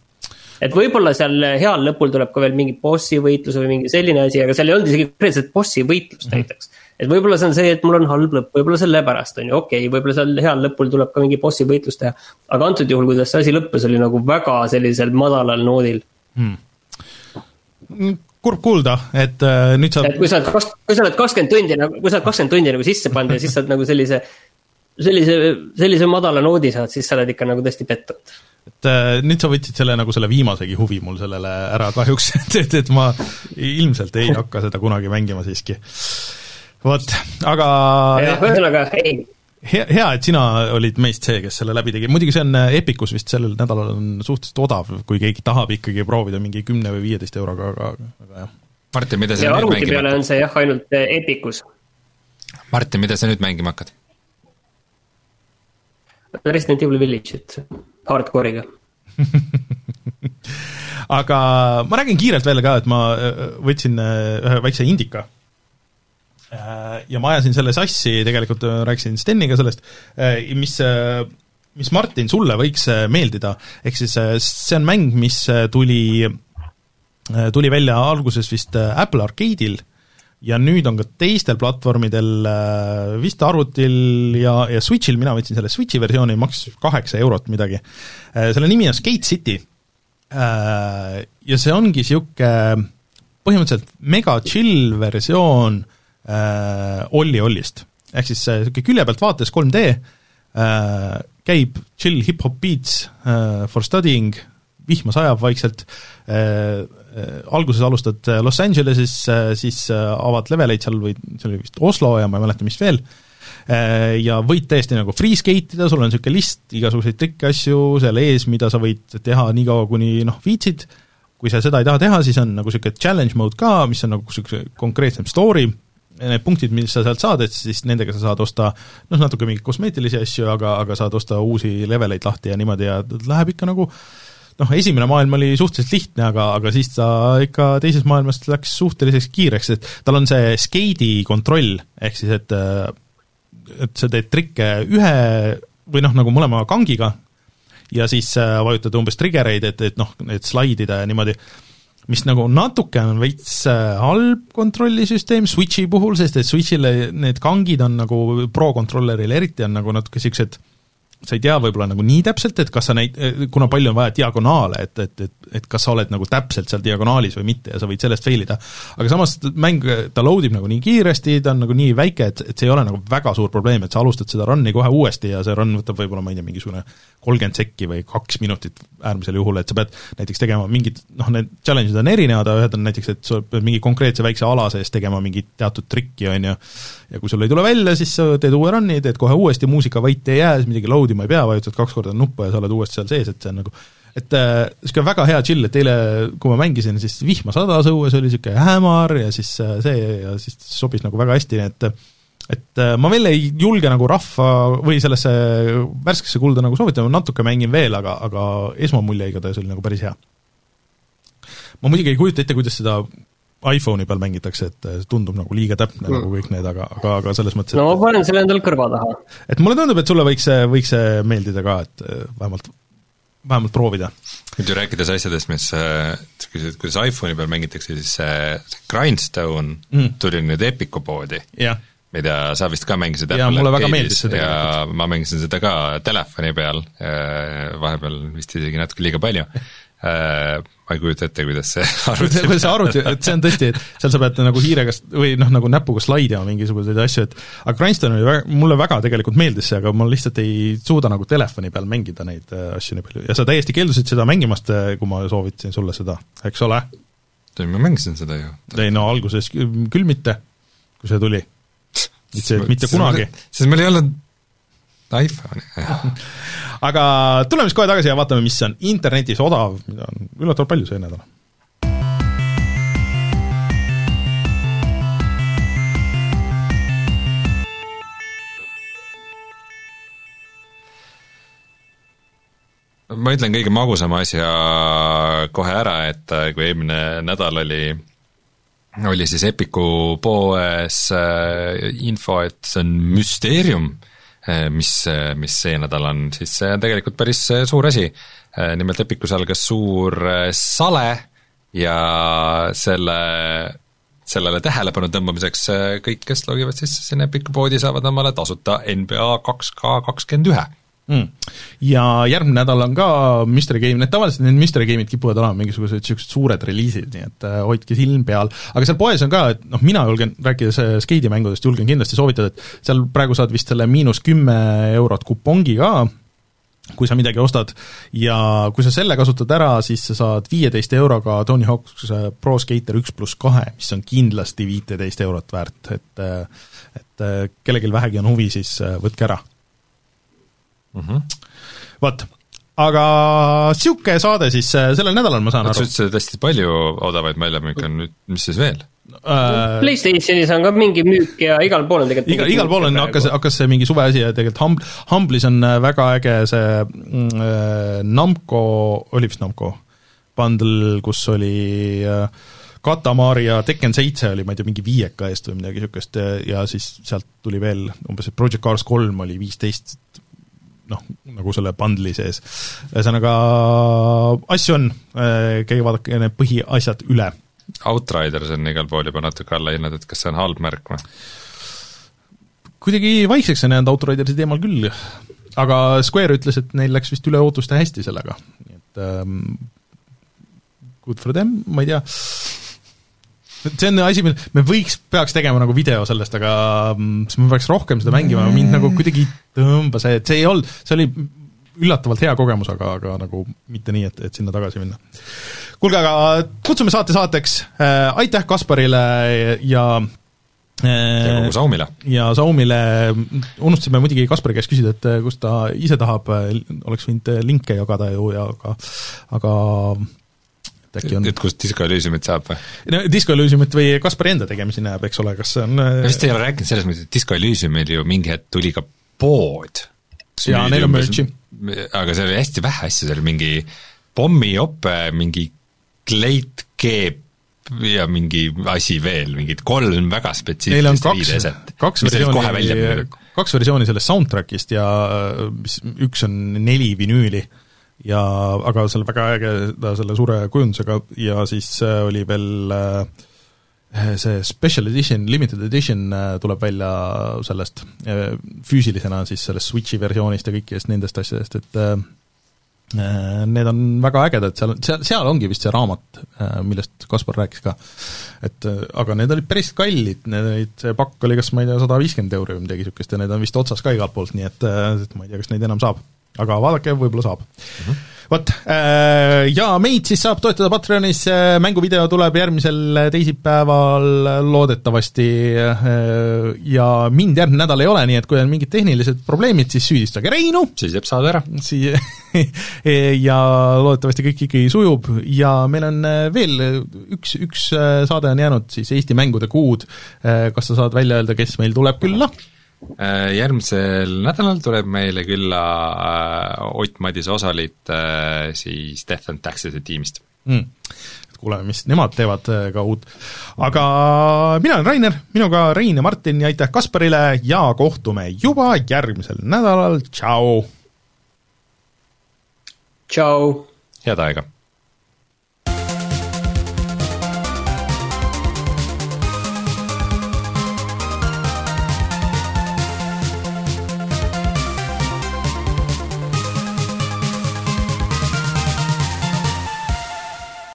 et võib-olla seal heal lõpul tuleb ka veel mingi bossi võitlus või mingi selline asi, aga seal ei olnud isegi konkreetselt bossi võitlust mm -hmm. näiteks. Et võib-olla see on see, et mul on halb lõpp, võib-olla sellepärast on ju, okei okay,, võib-olla seal heal lõpul tuleb ka mingi bossi võitlus teha. aga antud juhul, kuidas see asi lõppes, oli nagu väga sellisel madalal noodil hmm kurb kuulda, et äh, nüüd sa. kui sa oled kaks-, kui sa oled kakskümmend tundi nagu, kui sa oled kakskümmend tundi nagu sisse pannud ja siis sa oled nagu sellise, sellise, sellise madala noodi saad, siis sa oled ikka nagu tõesti pettunud et äh, nüüd sa võtsid selle nagu selle viimasegi huvi mul sellele ära kahjuks, et, et, et ma ilmselt ei hakka seda kunagi mängima siiski. Vot, aga ühesõnaga ei hea, hea, et sina olid meist see, kes selle läbi tegi, muidugi see on äh, Epicus vist sellel nädalal on suhteliselt odav, kui keegi tahab ikkagi proovida mingi kümne või viieteist euroga, aga, aga jah. Martin, mida sa ja nüüd mängima hakkad? on see jah, ainult äh, Epicus. Martin, mida sa nüüd mängima hakkad? Resident Evil Village'it hardcore'iga aga ma räägin kiirelt veel ka, et ma äh, võtsin ühe väikse indika ja ma ajasin selle sassi, tegelikult rääkisin Steniga sellest, mis, mis Martin, sulle võiks meeldida, ehk siis see on mäng, mis tuli, tuli välja alguses vist Apple Arcade'il ja nüüd on ka teistel platvormidel, äh, vist arvutil ja, ja Switchil, mina võtsin selle Switchi versiooni, maksis kaheksa eurot midagi. Äh, selle nimi on Skate City. Äh, ja see ongi niisugune põhimõtteliselt mega chill versioon Olli Ollist. ehk siis niisugune külje pealt vaates 3D, käib chill hip-hop beats for studying, vihma sajab vaikselt, Äh, alguses alustad äh, Los Angeleses, äh, siis avad leveleid seal või see oli vist Oslo ja ma ei mäleta, mis veel, ja võid täiesti nagu free skate ida, sul on niisugune list igasuguseid trikkiasju seal ees, mida sa võid teha nii kaua, kuni noh, viitsid, kui sa seda ei taha teha, siis on nagu niisugune challenge mode ka, mis on nagu niisugune konkreetsem story, need punktid, mis sa sealt saad, et siis nendega sa saad osta noh, natuke mingeid kosmeetilisi asju, aga, aga saad osta uusi leveleid lahti ja niimoodi ja läheb ikka nagu äh, noh, esimene maailm oli suhteliselt lihtne, aga, aga siis ta ikka teises maailmas läks suhteliselt kiireks, et tal on see skeidi kontroll, ehk siis et et sa teed trikke ühe või noh, nagu mõlema kangiga ja siis vajutad umbes triggereid, et, et noh, et slaidida ja niimoodi, mis nagu natuke on veits halb kontrollisüsteem Switchi puhul, sest et Switchile need kangid on nagu Pro controller'il eriti on nagu natuke niisugused sa ei tea võib-olla nagu nii täpselt, et kas sa neid, kuna palju on vaja diagonaale, et, et, et et kas sa oled nagu täpselt seal diagonaalis või mitte ja sa võid sellest fail ida. aga samas mäng, ta load ib nagu nii kiiresti, ta on nagu nii väike, et, et see ei ole nagu väga suur probleem, et sa alustad seda run'i kohe uuesti ja see run võtab võib-olla, ma ei tea, mingisugune kolmkümmend sekki või kaks minutit äärmisel juhul, et sa pead näiteks tegema mingid noh, need challenge'id on erinevad, ühed on näiteks, et sa pead mingi konkreetse väikse ala sees tegema mingit teatud trikki, on ju, ja kui sul ei tule välja, siis sa teed uue run'i, teed kohe uuesti, muusika vait ei jää, midagi load ima ei pea, vajutad kaks korda nuppu ja sa oled uuesti seal sees, et see on nagu et niisugune äh, väga hea chill, et eile, kui ma mängisin, siis vihma sadas õues, oli niisugune hämar ja siis äh, see ja siis sobis nagu väga hästi, nii et et äh, ma veel ei julge nagu rahva või sellesse värskesse kulda nagu soovitada, ma natuke mängin veel, aga, aga esmamulje igatahes oli nagu päris hea. ma muidugi ei kujuta ette, kuidas seda iPhone'i peal mängitakse, et see tundub nagu liiga täpne mm. nagu kõik need, aga, aga, aga selles mõttes no ma panen selle endale kõrva taha. et mulle tundub, et sulle võiks see, võiks see meeldida ka, et vähemalt vähemalt proovida. nüüd ju rääkides asjadest, mis sa küsisid, kuidas iPhone'i peal mängitakse, siis see, see Grindstone mm. tuli nüüd Epiku poodi. mida sa vist ka mängisid ja mulle väga meeldis see tegelikult. ja ma mängisin seda ka telefoni peal, vahepeal vist isegi natuke liiga palju ma ei kujuta ette, kuidas see arvuti kuidas see arvuti, et see on tõesti, et seal sa pead nagu hiirega või noh, nagu näpuga slaidima mingisuguseid asju, et aga Grindstone oli väga, mulle väga tegelikult meeldis see, aga ma lihtsalt ei suuda nagu telefoni peal mängida neid äh, asju nii palju ja sa täiesti keeldusid seda mängimast, äh, kui ma soovitasin sulle seda, eks ole? ei, ma mängisin seda ju. ei no alguses küll mitte, kui see tuli. mitte kunagi. sest meil ei olnud iPhone'i, jah. Aga tuleme siis kohe tagasi ja vaatame, mis on internetis odav, mida on üllatavalt palju see nädal. Ma ütlen kõige magusama asja kohe ära, et äh, kui eelmine nädal oli, oli siis Epiku poes äh, info, et see on müsteerium, mis, mis see nädal on, siis tegelikult päris suur asi. nimelt Epicus algas suur sale ja selle sellele tähelepanu tõmbamiseks kõik, kes logivad sisse sinna Epiku poodi, saavad omale tasuta NBA kaks K kakskümmend ühe mm.. ja järgmine nädal on ka Mystery Game, need tavaliselt need Mystery Game'id kipuvad olema mingisugused niisugused suured reliisid, nii et äh, hoidke silm peal, aga seal poes on ka, et noh, mina julgen, rääkides äh, skeidimängudest, julgen kindlasti soovitada, et seal praegu saad vist selle miinus kümme eurot kupongi ka, kui sa midagi ostad. Ja kui sa selle kasutad ära, siis sa saad viieteist euroga Tony Hawk's äh, Pro Skater üks pluss kahe, mis on kindlasti viiteist eurot väärt, et et kellelgi vähegi on huvi, siis võtke ära mm -hmm.. vot, aga niisugune saade siis äh, sellel nädalal, ma saan aru. sa ütlesid, et hästi palju odavaid väljamüüke on nüüd, mis siis veel? Uh, PlayStationis on ka mingi müük ja igal pool on tegelikult igal, igal pool on, hakkas, hakkas see mingi suveasi ja tegelikult Hum-, Humble'is on äh, väga äge see äh, Namco, oli vist Namco, bundle, kus oli äh, Katamari ja Tekken seitse oli, ma ei tea, mingi viieka eest või midagi niisugust ja siis sealt tuli veel umbes, et Project Cars kolm oli viisteist noh, nagu selle bundle'i sees. ühesõnaga, asju on, äh, käige vaadake need põhiasjad üle. Outriders on igal pool juba natuke alla hinnatud, kas see on halb märk või? kuidagi vaikseks on jäänud Outridersi teemal küll, aga Square ütles, et neil läks vist üle ootuste hästi sellega, et ähm, good for them, ma ei tea, see on asi, mil me võiks, peaks tegema nagu video sellest, aga mm, siis ma peaks rohkem seda mängima, mind nagu kuidagi ei tõmba see, et see ei olnud, see oli üllatavalt hea kogemus, aga, aga nagu mitte nii, et, et sinna tagasi minna. kuulge, aga kutsume saate saateks äh,, aitäh Kasparile ja äh, ja kogu Saumile. ja Saumile, unustasime muidugi Kaspari käest küsida, et äh, kus ta ise tahab, äh, oleks võinud linke jagada ju ja aga aga äkki on et kust Disco Elysiumit saab või? no Disco Elysiumit või Kaspari enda tegemisi näeb, eks ole, kas see on ma vist ei ole rääkinud selles mõttes, et Disco Elysiumil ju mingi hetk tuli ka pood. jaa, neil on merch'i. aga seal oli hästi vähe asju, seal oli mingi pommiope, mingi kleitkeep ja mingi asi veel, mingid kolm väga spetsiifilist riideeset. kaks versiooni, kaks versiooni sellest soundtrack'ist ja mis, üks on neli vinüüli ja aga seal väga äge ta selle suure kujundusega ja siis äh, oli veel äh, see special edition, limited edition äh, tuleb välja sellest füüsilisena siis sellest Switchi versioonist ja kõikidest nendest asjadest, et need on väga ägedad, seal, seal, seal ongi vist see raamat, millest Kaspar rääkis ka. et aga need olid päris kallid, need olid, see pakk oli kas ma ei tea, sada viiskümmend euri või midagi niisugust ja need on vist otsas ka igalt poolt, nii et, et ma ei tea, kas neid enam saab aga vaadake, võib-olla saab mm. -hmm. vot, äh, ja meid siis saab toetada Patreonis, mänguvideo tuleb järgmisel teisipäeval loodetavasti äh, ja mind järgmine nädal ei ole, nii et kui on mingid tehnilised probleemid, siis süüdistage Reinu. siis jääb saade ära. Sii- ja loodetavasti kõik ikkagi sujub ja meil on äh, veel üks, üks saade on jäänud siis Eesti mängude kuud, kas sa saad välja öelda, kes meil tuleb külla? Äh, järgmisel nädalal tuleb meile külla äh, Ott Madise osaliit äh, siis Death and Taxes'e tiimist mm.. kuuleme, mis nemad teevad ka uut. aga mina olen Rainer, minuga Rein ja Martin ja aitäh Kasparile ja kohtume juba järgmisel nädalal, tšau! tšau! head aega!